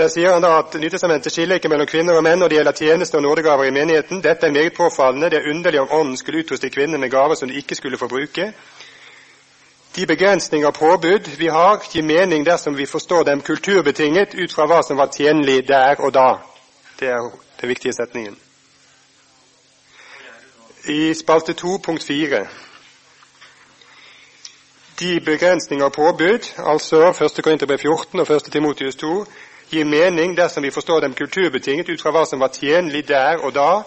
Der sier han da at Nytestamentet skiller ikke mellom kvinner og menn når det gjelder tjeneste og nådegaver i menigheten. Dette er meget påfallende. Det er underlig om Ånden skulle utruste kvinner med gaver som de ikke skulle få bruke. De begrensninger og påbud vi har, gir mening dersom vi forstår dem kulturbetinget ut fra hva som var tjenlig der og da. Det er den viktige setningen. I spalte 2, punkt 4. De begrensninger og påbud, altså 1. Korinterbrev 14 og 1. Timotius 2, gir mening dersom vi forstår dem kulturbetinget ut fra hva som var tjenlig der og da,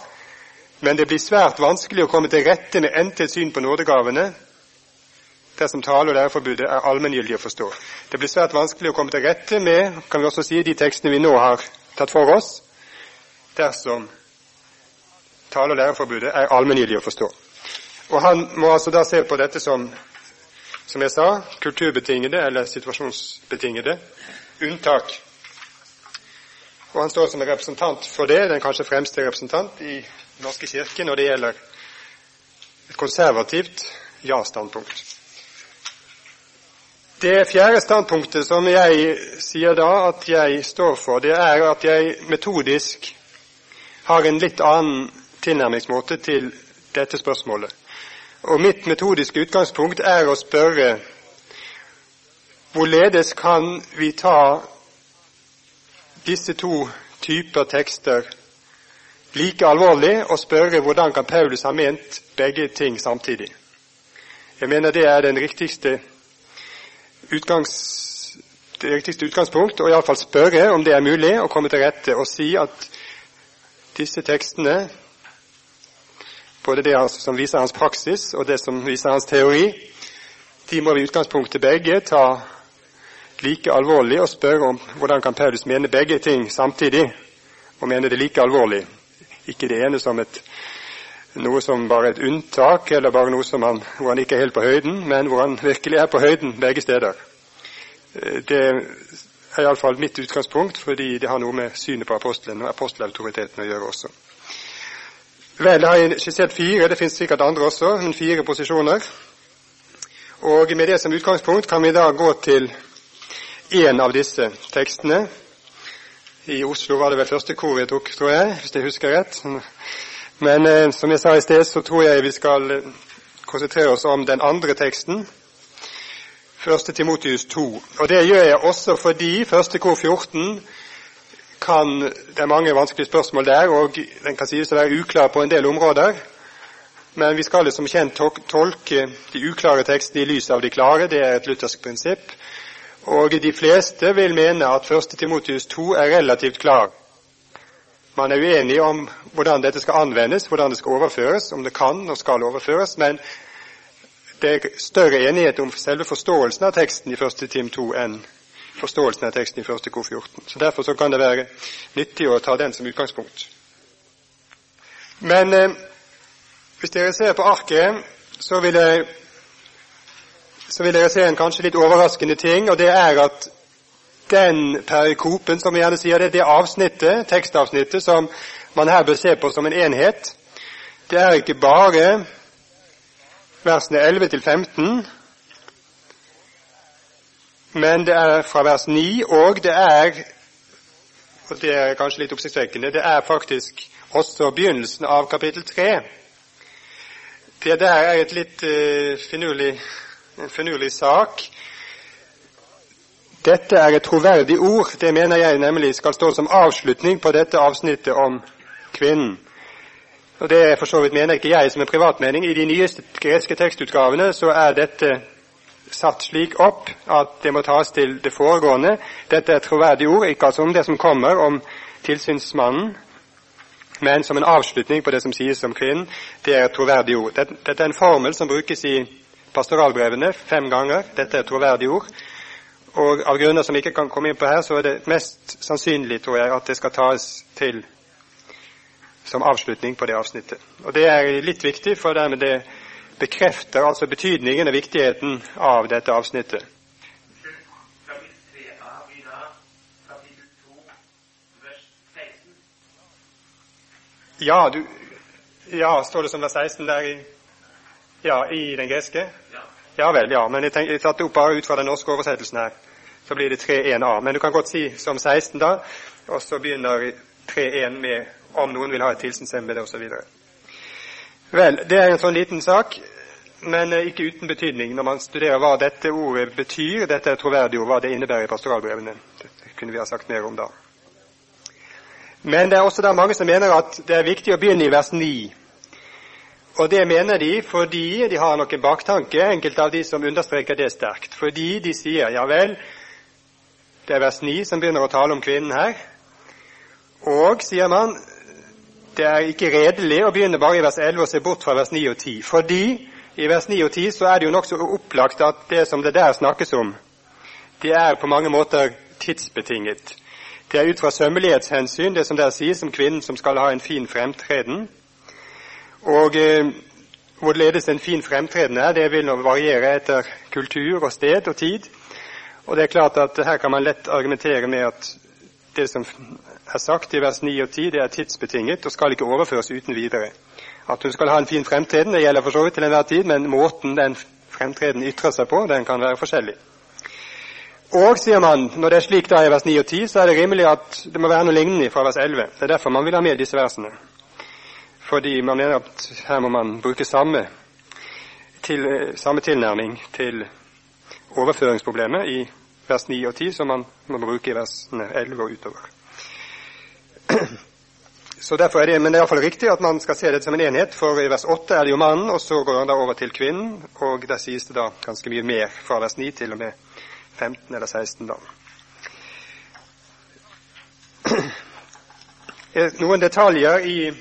men det blir svært vanskelig å komme til rette med endte syn på nådegavene dersom tale- og læreforbudet er allmenngyldig å forstå. Det blir svært vanskelig å komme til rette med kan vi også si, de tekstene vi nå har tatt for oss, dersom tale- og læreforbudet er allmenngyldig å forstå. Og Han må altså da se på dette som som jeg sa, kulturbetingede eller situasjonsbetingede unntak. Og Han står som en representant for det, den kanskje fremste representant i Den norske kirke når det gjelder et konservativt ja-standpunkt. Det fjerde standpunktet som jeg sier da at jeg står for, det er at jeg metodisk har en litt annen tilnærmingsmåte til dette spørsmålet. Og mitt metodiske utgangspunkt er å spørre hvorledes kan vi ta disse to typer tekster like alvorlig og spørre hvordan kan Paulus ha ment begge ting samtidig. Jeg mener det er den riktigste utgangs, det riktigste utgangspunkt, og iallfall spørre om det er mulig å komme til rette og si at disse tekstene, både det som viser hans praksis og det som viser hans teori, de må vi i utgangspunktet begge ta like alvorlig å spørre om hvordan kan Paulus mene begge ting samtidig, og mene det like alvorlig. Ikke det ene som et, noe som bare et unntak, eller bare noe som han, hvor han ikke er helt på høyden, men hvor han virkelig er på høyden begge steder. Eh, det er iallfall mitt utgangspunkt, fordi det har noe med synet på apostelen og apostelautoriteten å gjøre også. Vel, jeg har skissert fire, det finnes sikkert andre også, men fire posisjoner. Og med det som utgangspunkt kan vi da gå til én av disse tekstene. I Oslo var det vel første kor jeg tok, tror jeg, hvis jeg husker rett. Men eh, som jeg sa i sted, så tror jeg vi skal eh, konsentrere oss om den andre teksten. Første Timotius 2. Og det gjør jeg også fordi første kor 14 kan Det er mange vanskelige spørsmål der, og den kan sies å være uklar på en del områder. Men vi skal som kjent tolke de uklare tekstene i lys av de klare. Det er et luthersk prinsipp. Og de fleste vil mene at 1. Timotius 2 er relativt klar. Man er uenig om hvordan dette skal anvendes, hvordan det skal overføres, om det kan og skal overføres, men det er større enighet om selve forståelsen av teksten i 1. Tim 2 enn forståelsen av teksten i 1. Kor 14. Så Derfor så kan det være nyttig å ta den som utgangspunkt. Men eh, hvis dere ser på arket, så vil jeg så vil dere se en kanskje litt overraskende ting, og det er at den perikopen, som vi gjerne sier det, det avsnittet, tekstavsnittet som man her bør se på som en enhet, det er ikke bare versene 11 til 15, men det er fra vers 9, og det er og det er kanskje litt oppsiktsvekkende, det er faktisk også begynnelsen av kapittel 3. Det der er et litt uh, finurlig en finurlig sak. Dette er et troverdig ord. Det mener jeg nemlig skal stå som avslutning på dette avsnittet om kvinnen. Og Det for så vidt mener ikke jeg som en privatmening. I de nyeste greske tekstutgavene så er dette satt slik opp at det må tas til det foregående. Dette er et troverdig ord, ikke altså om det som kommer om tilsynsmannen, men som en avslutning på det som sies om kvinnen. Det er et troverdig ord. Dette er en formel som brukes i pastoralbrevene fem ganger. Dette er troverdige ord. Og av grunner som vi ikke kan komme inn på her, så er det mest sannsynlig, tror jeg, at det skal tas til som avslutning på det avsnittet. Og det er litt viktig, for dermed det bekrefter altså betydningen og viktigheten av dette avsnittet. Ja, du, ja, står det som vers 16 der i ja, i den greske? Ja vel, ja. Men jeg, tenk, jeg tatt opp bare ut fra den norske oversettelsen her. Så blir det 3.1a. Men du kan godt si som 16, da. Og så begynner 3.1 med om noen vil ha et tilsynsembete osv. Vel, det er en sånn liten sak, men eh, ikke uten betydning når man studerer hva dette ordet betyr. Dette er troverdig ord, hva det innebærer i pastoralbrevene. Det kunne vi ha sagt mer om da. Men det er også der mange som mener at det er viktig å begynne i vers 9 og det mener de fordi de har noen baktanke, enkelte av de som understreker det sterkt. Fordi de sier ja vel, det er vers 9 som begynner å tale om kvinnen her. Og, sier man, det er ikke redelig å begynne bare i vers 11 og se bort fra vers 9 og 10. Fordi i vers 9 og 10 så er det jo nokså opplagt at det som det der snakkes om, det er på mange måter tidsbetinget. Det er ut fra sømmelighetshensyn, det som der sies om kvinnen som skal ha en fin fremtreden. Og eh, hvorledes en fin fremtreden er, det vil nå variere etter kultur og sted og tid. Og det er klart at her kan man lett argumentere med at det som er sagt i vers 9 og 10, det er tidsbetinget og skal ikke overføres uten videre. at hun skal ha en fin fremtreden. Det gjelder for så vidt til enhver tid, men måten den fremtreden ytrer seg på, den kan være forskjellig. Og, sier man, når det er slik da i vers 9 og 10, så er det rimelig at det må være noe lignende fra vers 11. Det er derfor man vil ha med disse versene. Fordi man mener at her må man bruke samme, til, samme tilnærming til overføringsproblemet i vers 9 og 10 som man må bruke i versene 11 og utover. [CLEARS THROAT] Så derfor er det, Men det er iallfall riktig at man skal se det som en enhet, for i vers 8 er det jo mannen, og så går han da over til kvinnen, og der sies det da ganske mye mer fra vers 9 til og med 15 eller 16, da. [CLEARS THROAT] Noen detaljer i,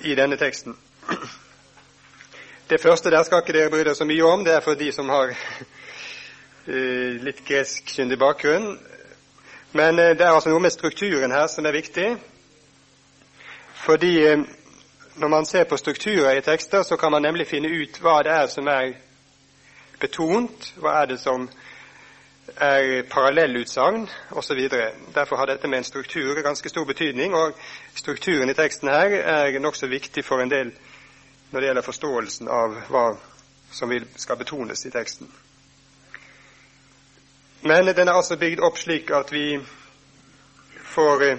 i denne teksten. Det første der skal ikke dere bry dere så mye om. Det er for de som har [LAUGHS] eh, litt greskkyndig bakgrunn. Men eh, det er altså noe med strukturen her som er viktig. Fordi eh, når man ser på strukturer i tekster, så kan man nemlig finne ut hva det er som er betont, hva er det som er parallellutsagn osv. Derfor har dette med en struktur ganske stor betydning, og strukturen i teksten her er nokså viktig for en del når det gjelder forståelsen av hva som skal betones i teksten. Men den er altså bygd opp slik at vi får eh,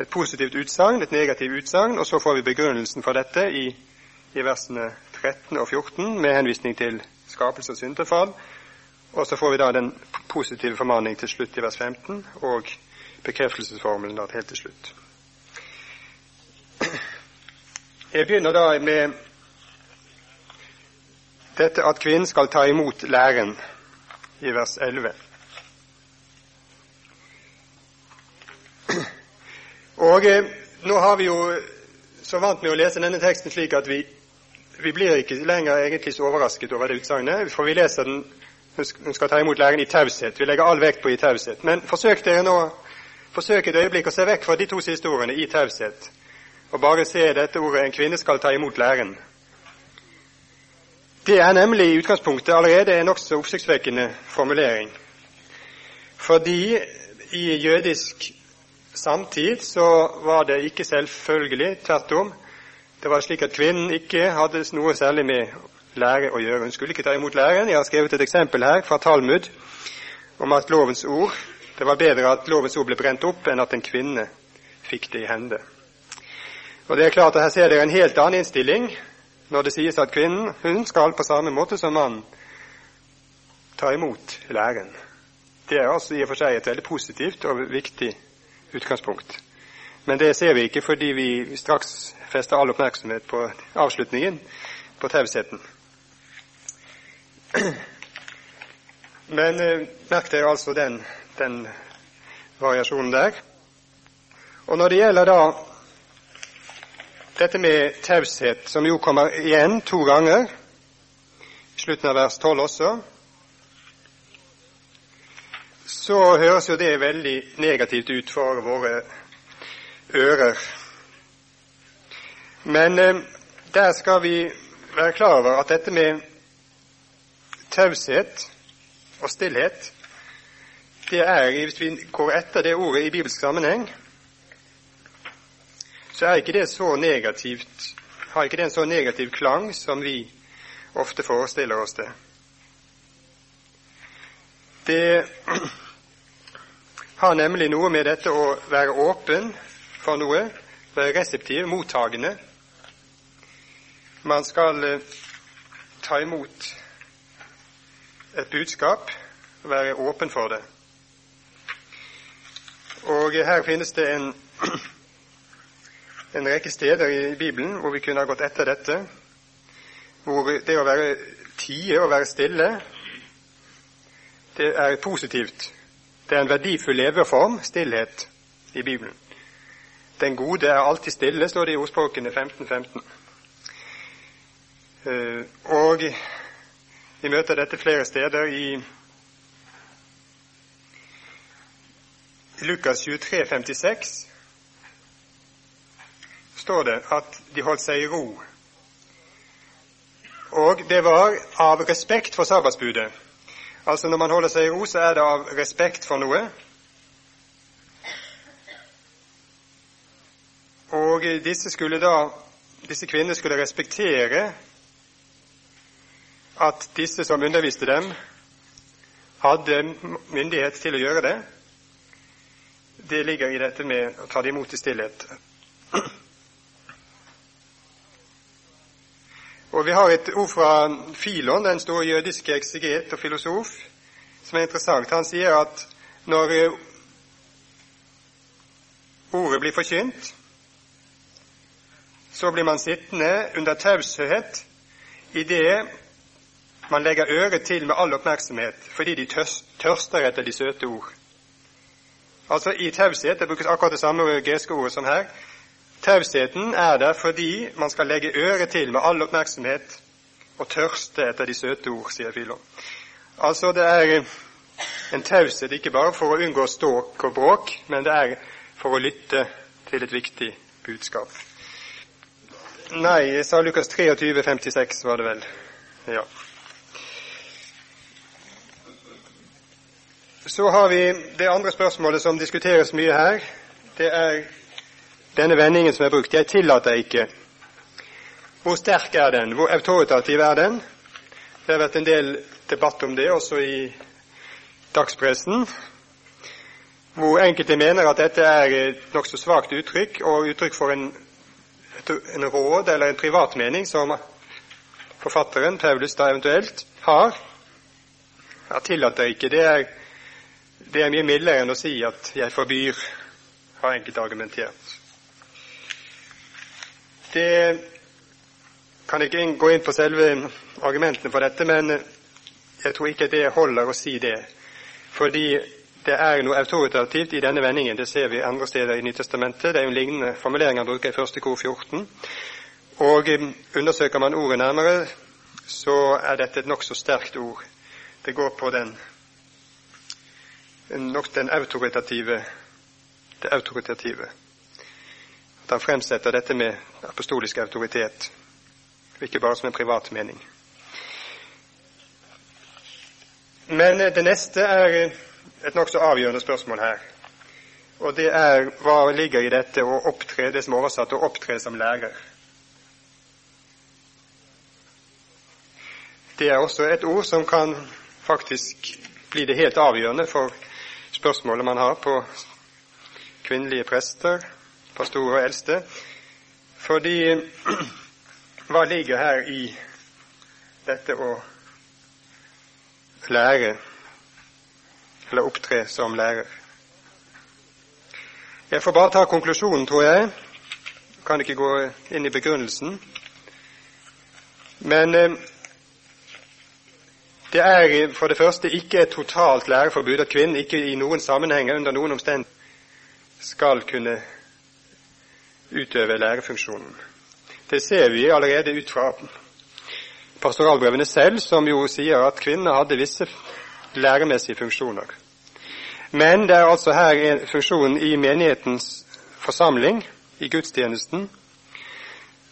et positivt utsagn, et negativt utsagn, og så får vi begrunnelsen for dette i, i versene 13 og 14 med henvisning til skapelse og syndefall. Og så får vi da den positive formaning til slutt i vers 15 og bekreftelsesformelen da helt til slutt. Jeg begynner da med dette at kvinnen skal ta imot læren i vers 11. Og eh, Nå har vi jo så vant med å lese denne teksten slik at vi, vi blir ikke lenger egentlig så overrasket over det utsagnet, for vi leser den hun skal ta imot læren i taushet. Vi legger all vekt på i taushet. Men forsøk dere nå forsøk et øyeblikk å se vekk fra de to siste ordene i taushet, og bare se dette ordet 'en kvinne skal ta imot læren'. Det er nemlig i utgangspunktet allerede en nokså oppsiktsvekkende formulering. Fordi i jødisk samtid så var det ikke selvfølgelig, tvert om. Det var slik at kvinnen ikke hadde noe særlig med lære å gjøre. Hun skulle ikke ta imot læren. Jeg har skrevet et eksempel her fra Talmud om at lovens ord det var bedre at lovens ord ble brent opp, enn at en kvinne fikk det i hende. Og det er klart at Her ser dere en helt annen innstilling når det sies at kvinnen hun skal på samme måte som mannen ta imot læren. Det er altså i og for seg et veldig positivt og viktig utgangspunkt. Men det ser vi ikke fordi vi straks fester all oppmerksomhet på avslutningen, på tausheten. [CLEARS THROAT] Men eh, merk dere altså den, den variasjonen der. Og når det gjelder da dette med taushet, som jo kommer igjen to ganger, i slutten av vers 12 også, så høres jo det veldig negativt ut for våre ører. Men eh, der skal vi være klar over at dette med taushet og stillhet, det er, hvis vi går etter det ordet i bibelsk sammenheng, så er ikke det så negativt, har ikke det en så negativ klang som vi ofte forestiller oss det. Det [CLEARS THROAT] har nemlig noe med dette å være åpen for noe, være reseptiv, mottagende. Man skal eh, ta imot et budskap være åpen for det. Og her finnes det en, en rekke steder i Bibelen hvor vi kunne ha gått etter dette, hvor det å være tie og være stille, det er positivt. Det er en verdifull leveform, stillhet, i Bibelen. Den gode er alltid stille, står det i ordspråkene 15.15. 15. Uh, og vi møter dette flere steder i Lukas 23, 56 står det at de holdt seg i ro. Og det var av respekt for sabbatsbudet. Altså når man holder seg i ro, så er det av respekt for noe. Og disse, skulle da, disse kvinnene skulle respektere at disse som underviste dem, hadde myndighet til å gjøre det. Det ligger i dette med å ta det imot i stillhet. Og Vi har et ord fra Filon, den store jødiske ekseget og filosof, som er interessant. Han sier at når ordet blir forkynt, så blir man sittende under taushet idet man legger øret til med all oppmerksomhet fordi de tørster etter de søte ord. Altså i taushet det brukes akkurat det samme greske ordet som her. Tausheten er der fordi man skal legge øret til med all oppmerksomhet og tørste etter de søte ord, sier Filon. Altså det er en taushet ikke bare for å unngå ståk og bråk, men det er for å lytte til et viktig budskap. Nei, sa Lukas 23, 56 var det vel. Ja. Så har vi det andre spørsmålet som diskuteres mye her. Det er denne vendingen som er brukt. Jeg tillater ikke. Hvor sterk er den? Hvor autoritativ er den? Det har vært en del debatt om det også i dagspressen, hvor enkelte mener at dette er et nokså svakt uttrykk, og uttrykk for en en råd eller en privat mening som forfatteren, Paulus, da eventuelt har. Jeg tillater ikke. Det er, det er mye mildere enn å si at 'jeg forbyr', har enkelte argumentert. Det kan ikke gå inn på selve argumentene for dette, men jeg tror ikke det holder å si det. Fordi det er noe autoritativt i denne vendingen. Det ser vi andre steder i Nytestamentet. Det er jo en lignende formulering han bruker i første kor 14. Og eh, undersøker man ordet nærmere, så er dette et nokså sterkt ord. Det går på den nok den autoritative det autoritative. At han fremsetter dette med apostolisk autoritet, ikke bare som en privat mening. Men eh, det neste er eh, et nokså avgjørende spørsmål her. Og det er hva ligger i dette å opptre, det som er oversatt å opptre som lærer. Det er også et ord som kan faktisk bli det helt avgjørende for spørsmålet man har på kvinnelige prester, pastorer og eldste. Fordi [CLEARS THROAT] hva ligger her i dette å lære? eller opptre som lærer. Jeg får bare ta konklusjonen, tror jeg. kan ikke gå inn i begrunnelsen. Men eh, det er for det første ikke et totalt læreforbud at kvinnen ikke i noen sammenhenger under noen omstendigheter skal kunne utøve lærefunksjonen. Det ser vi allerede ut fra pastoralbrevene selv, som jo sier at kvinner hadde visse læremessige funksjoner. Men det er altså her funksjonen i menighetens forsamling, i gudstjenesten.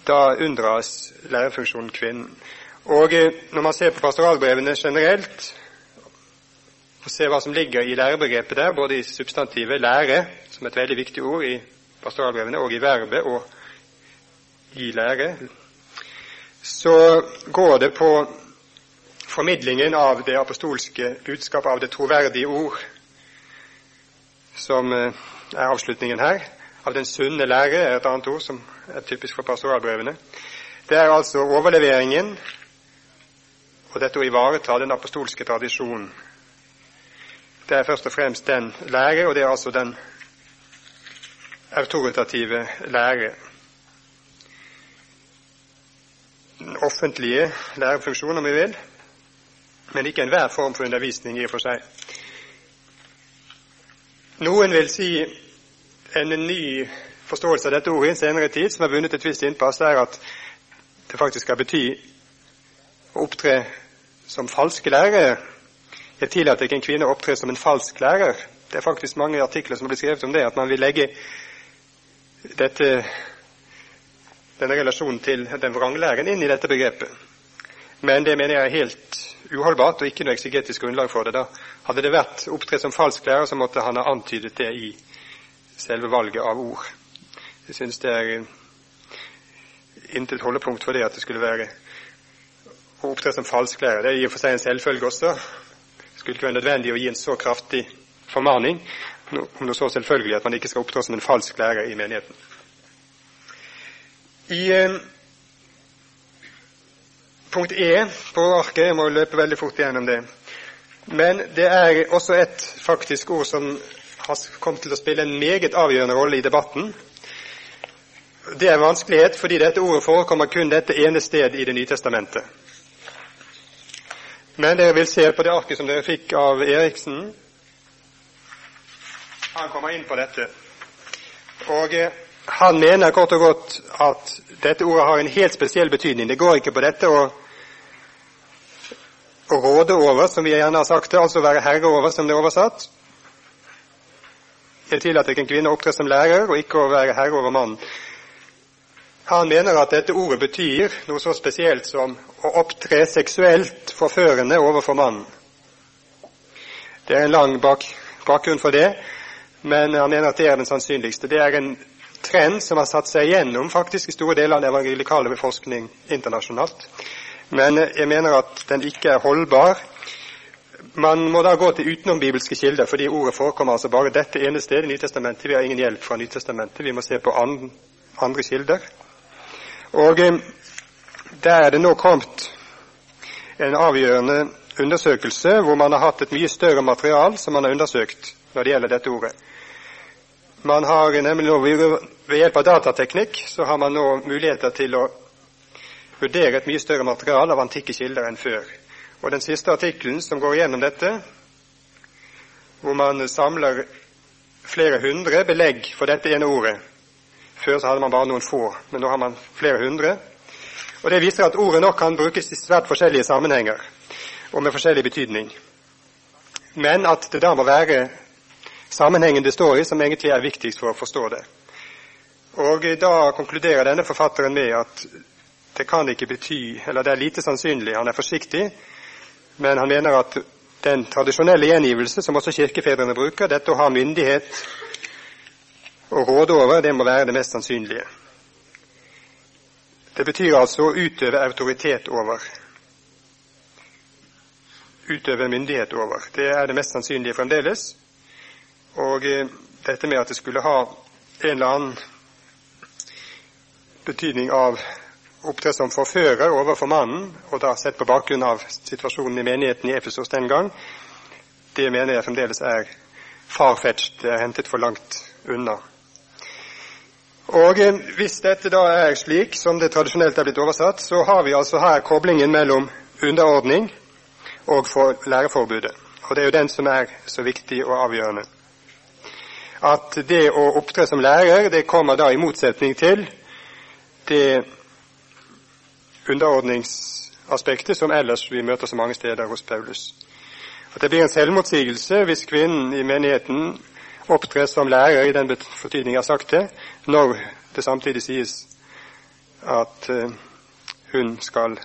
Da unndras lærefunksjonen kvinnen. Og eh, når man ser på pastoralbrevene generelt, og ser hva som ligger i lærebegrepet der, både i substantivet 'lære', som er et veldig viktig ord i pastoralbrevene, og i verbet og i lære', så går det på formidlingen av det apostolske budskap, av det troverdige ord, som eh, er avslutningen her. Av den sunne lære er et annet ord som er typisk for pastoralbrevene. Det er altså overleveringen og dette å ivareta den apostolske tradisjonen. Det er først og fremst den lære, og det er altså den autoritative lære. Den offentlige lærefunksjon, om vi vil, men ikke enhver form for undervisning i og for seg. Noen vil si en ny forståelse av dette ordet i en senere tid, som har vunnet et visst innpass, er at det faktisk skal bety å opptre som falske lærere. Jeg tillater ikke en kvinne å opptre som en falsk lærer. Det er faktisk mange artikler som har blitt skrevet om det, at man vil legge dette, denne relasjonen til den vranglæren inn i dette begrepet. Men det mener jeg er helt uholdbart og ikke noe eksegetisk grunnlag for det. Da hadde det vært opptredd som falsk lærer, så måtte han ha antydet det i selve valget av ord. Jeg synes det er intet holdepunkt for det at det skulle være å opptre som falsklærer. Det er i og for seg en selvfølge også. Det skulle ikke være nødvendig å gi en så kraftig formaning om det så selvfølgelig at man ikke skal opptre som en falsk lærer i menigheten. I eh, punkt E på arket Jeg må løpe veldig fort gjennom det. Men det er også et faktisk ord som har kommet til å spille en meget avgjørende rolle i debatten. Det er vanskelighet fordi dette ordet forekommer kun dette ene sted i Det nye testamentet. Men dere vil se på det arket som dere fikk av Eriksen. Han kommer inn på dette. Og eh, han mener kort og godt at dette ordet har en helt spesiell betydning. Det går ikke på dette å, råde over, som vi gjerne har sagt det, altså være herre over, som det er oversatt. Det tillater ikke en kvinne å opptre som lærer og ikke å være herre over mannen. Han mener at dette ordet betyr noe så spesielt som å opptre seksuelt forførende overfor mannen. Det er en lang bak, bakgrunn for det, men han mener at det er den sannsynligste. Det er en trend som har satt seg gjennom faktisk i store deler av den evangelikale beforskning internasjonalt. Men jeg mener at den ikke er holdbar. Man må da gå til utenombibelske kilder, fordi ordet forekommer altså bare dette ene stedet i Nytestamentet. Vi har ingen hjelp fra Nytestamentet. Vi må se på andre kilder. Og eh, der er det nå kommet en avgjørende undersøkelse hvor man har hatt et mye større material som man har undersøkt når det gjelder dette ordet. Man har nemlig nå, Ved hjelp av datateknikk så har man nå muligheter til å vurdere et mye større material av antikke kilder enn før. Og Den siste artikkelen som går gjennom dette, hvor man samler flere hundre belegg for dette ene ordet, før så hadde man bare noen få, men nå har man flere hundre. Og Det viser at ordet nok kan brukes i svært forskjellige sammenhenger og med forskjellig betydning. Men at det da må være sammenhengen det står i, som egentlig er viktigst for å forstå det. Og Da konkluderer denne forfatteren med at det kan ikke bety, eller det er lite sannsynlig, han er forsiktig, men han mener at den tradisjonelle gjengivelse som også kirkefedrene bruker, dette å ha myndighet å råde over, det må være det mest sannsynlige. Det betyr altså å utøve autoritet over. Utøve myndighet over. Det er det mest sannsynlige fremdeles. Og eh, dette med at det skulle ha en eller annen betydning av opptre som forfører overfor mannen, og da sett på bakgrunn av situasjonen i menigheten i Efesos den gang, det mener jeg fremdeles er farfetched, det er hentet for langt unna. Og Hvis dette da er slik som det tradisjonelt er blitt oversatt, så har vi altså her koblingen mellom underordning og for læreforbudet. Og Det er jo den som er så viktig og avgjørende. At det å opptre som lærer, det kommer da i motsetning til det underordningsaspektet som ellers vi møter så mange steder hos Paulus. At det blir en selvmotsigelse hvis kvinnen i menigheten opptre som lærer i den betydning jeg har sagt det, når det samtidig sies at uh, hun skal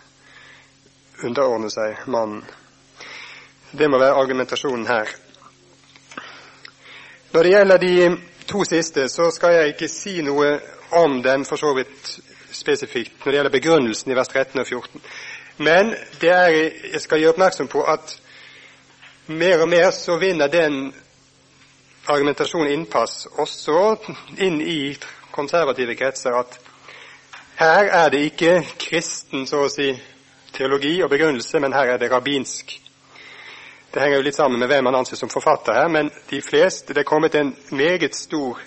underordne seg mannen. Det må være argumentasjonen her. Når det gjelder de to siste, så skal jeg ikke si noe om den for så vidt spesifikt når det gjelder begrunnelsen i vers 13 og 14. Men det er, jeg skal gjøre oppmerksom på at mer og mer så vinner den argumentasjon innpass også inn i konservative kretser at her er det ikke kristen så å si, teologi og begrunnelse, men her er det rabbinsk. Det henger jo litt sammen med hvem man anser som forfatter her, men de fleste Det er kommet en meget stor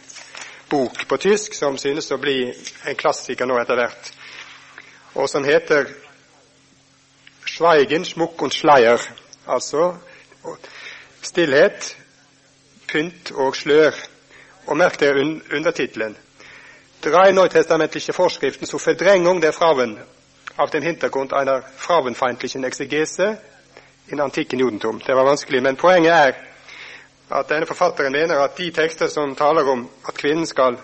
bok på tysk som synes å bli en klassiker nå etter hvert, og som heter Schweigen, Schmuck und Schleier, altså stillhet, pynt og slør. Og merk dere undertittelen. Drei neutestamentliche Forskriften zur Verdrängung der Frauen auf dem Hintergrund einer frauenfeindlichen Exegese in antikken judentum. Det var vanskelig, men poenget er at denne forfatteren mener at de tekster som taler om at kvinnen skal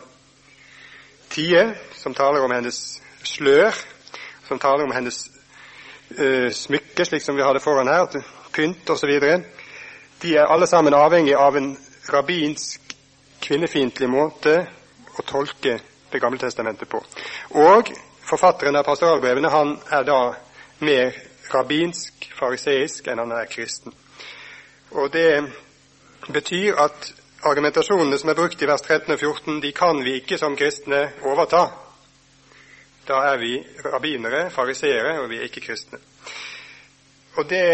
tie, som taler om hennes slør, som taler om hennes uh, smykke, slik som vi har det foran her, pynt osv., de er alle sammen avhengig av en rabbinsk, kvinnefiendtlig måte å tolke Det gamle testamentet på. Og forfatteren av pastoralbrevene han er da mer rabbinsk, fariseisk, enn han er kristen. Og Det betyr at argumentasjonene som er brukt i vers 13 og 14, de kan vi ikke som kristne overta. Da er vi rabbinere, fariseere, og vi er ikke kristne. Og Det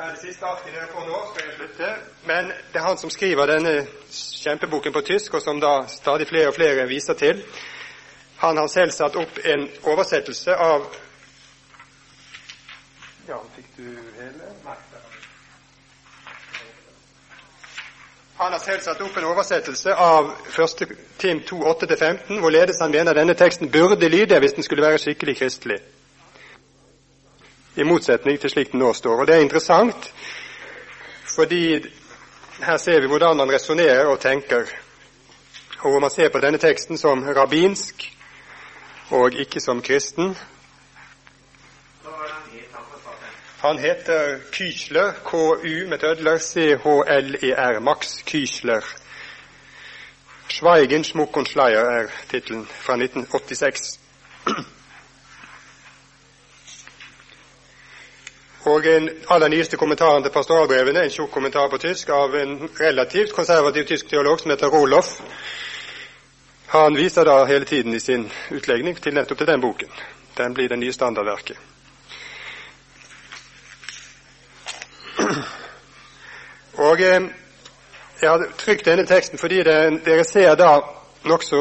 er det siste arket dere får nå, skal jeg slutte. Men det er han som skriver denne kjempeboken på tysk, og som da stadig flere og flere viser til. Han har selv satt opp en oversettelse av Ja, fikk du hele? Nei. Han har selv satt opp en oversettelse av 1. Tim 2, 8-15, hvorledes han mener denne teksten burde lyde hvis den skulle være skikkelig kristelig. I motsetning til slik den nå står. Og Det er interessant, fordi her ser vi hvordan han resonnerer og tenker. Og hvor man ser på denne teksten som rabbinsk og ikke som kristen. Han heter Kysler, KU med tødler, CHLER, Max Kysler. Schweigen, Schmuck und Schleier er tittelen fra 1986. Og en aller nyeste kommentaren til pastoralbrevene, en tjukk kommentar på tysk av en relativt konservativ tysk teolog som heter Roloff. Han viser da hele tiden i sin utlegning til nettopp til den boken. Den blir det nye standardverket. Og eh, Jeg har trykt denne teksten fordi det, dere ser da nokså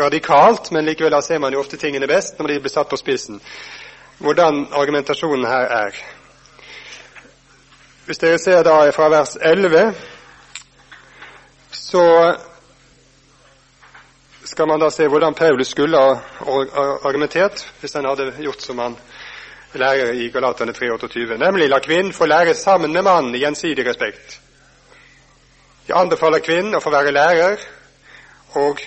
radikalt, men likevel da ser man jo ofte tingene best når de blir satt på spissen, hvordan argumentasjonen her er. Hvis dere ser da fra vers 11, så skal man da se hvordan Paulus skulle ha argumentert hvis han hadde gjort som han lærer i Galaterne 328, nemlig la kvinnen få lære sammen med mannen i gjensidig respekt. Jeg anbefaler kvinnen å få være lærer, og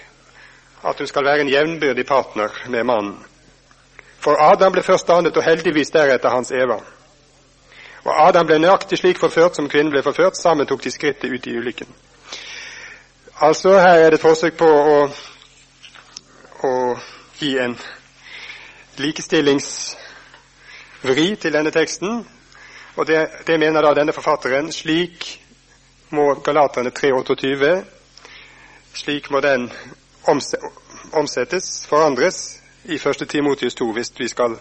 at hun skal være en jevnbyrdig partner med mannen. For Adam ble først dannet, og heldigvis deretter hans Eva. Og Adam ble nøyaktig slik forført som kvinnen ble forført. Sammen tok de skrittet ut i ulykken. Altså, her er det et forsøk på å, å gi en likestillingsvri til denne teksten. Og det, det mener da denne forfatteren. Slik må Galaterne 328 slik må den omsettes, forandres, i 1. Timotius 2 hvis vi skal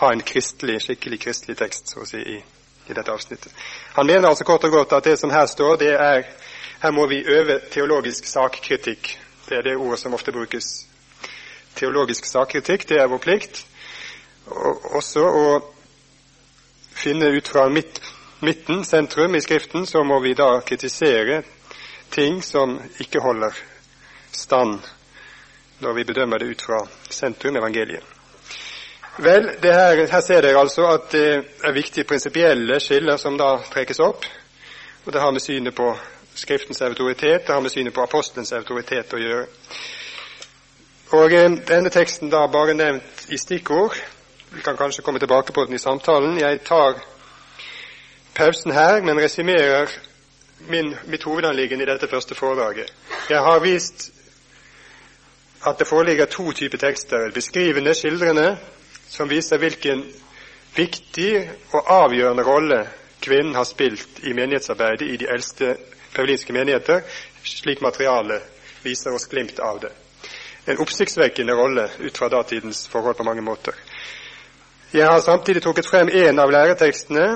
ha en kristelig, skikkelig kristelig tekst så å si, i, i dette avsnittet. Han mener altså kort og godt at det som her står, det er her må vi øve teologisk sakkritikk. Det er det ordet som ofte brukes. Teologisk sakkritikk, det er vår plikt. Og også å finne ut fra midt, midten, sentrum, i Skriften, så må vi da kritisere ting som ikke holder stand når vi bedømmer det ut fra sentrum evangeliet. Vel, her, her, ser dere altså at det er viktige prinsipielle skiller som da trekkes opp. Og det har med synet på Skriftens autoritet, det har med synet på apostelens autoritet å gjøre. Og eh, Denne teksten da bare nevnt i stikkord. Vi kan kanskje komme tilbake på den i samtalen. Jeg tar pausen her, men resimerer min, mitt hovedanliggende i dette første foredraget. Jeg har vist at det foreligger to typer tekster. Beskrivende, skildrende, som viser hvilken viktig og avgjørende rolle kvinnen har spilt i menighetsarbeidet i de eldste paulinske menigheter. Slik materialet viser oss glimt av det. En oppsiktsvekkende rolle ut fra datidens forhold på mange måter. Jeg har samtidig trukket frem en av læretekstene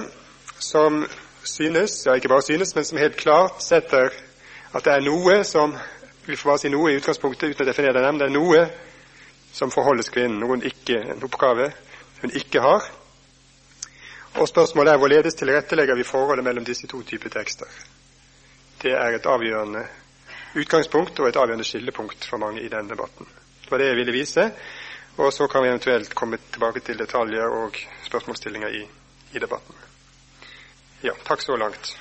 som synes, ja ikke bare synes, men som helt klart setter at det er noe som vi får bare si noe i utgangspunktet uten å definere dem. Det er noe som forholdes kvinnen, noen ikke, en oppgave hun ikke har. Og spørsmålet er hvorledes tilrettelegger vi forholdet mellom disse to typer tekster. Det er et avgjørende utgangspunkt og et avgjørende skillepunkt for mange i denne debatten. Det var det jeg ville vise, og så kan vi eventuelt komme tilbake til detaljer og spørsmålsstillinger i, i debatten. Ja, takk så langt.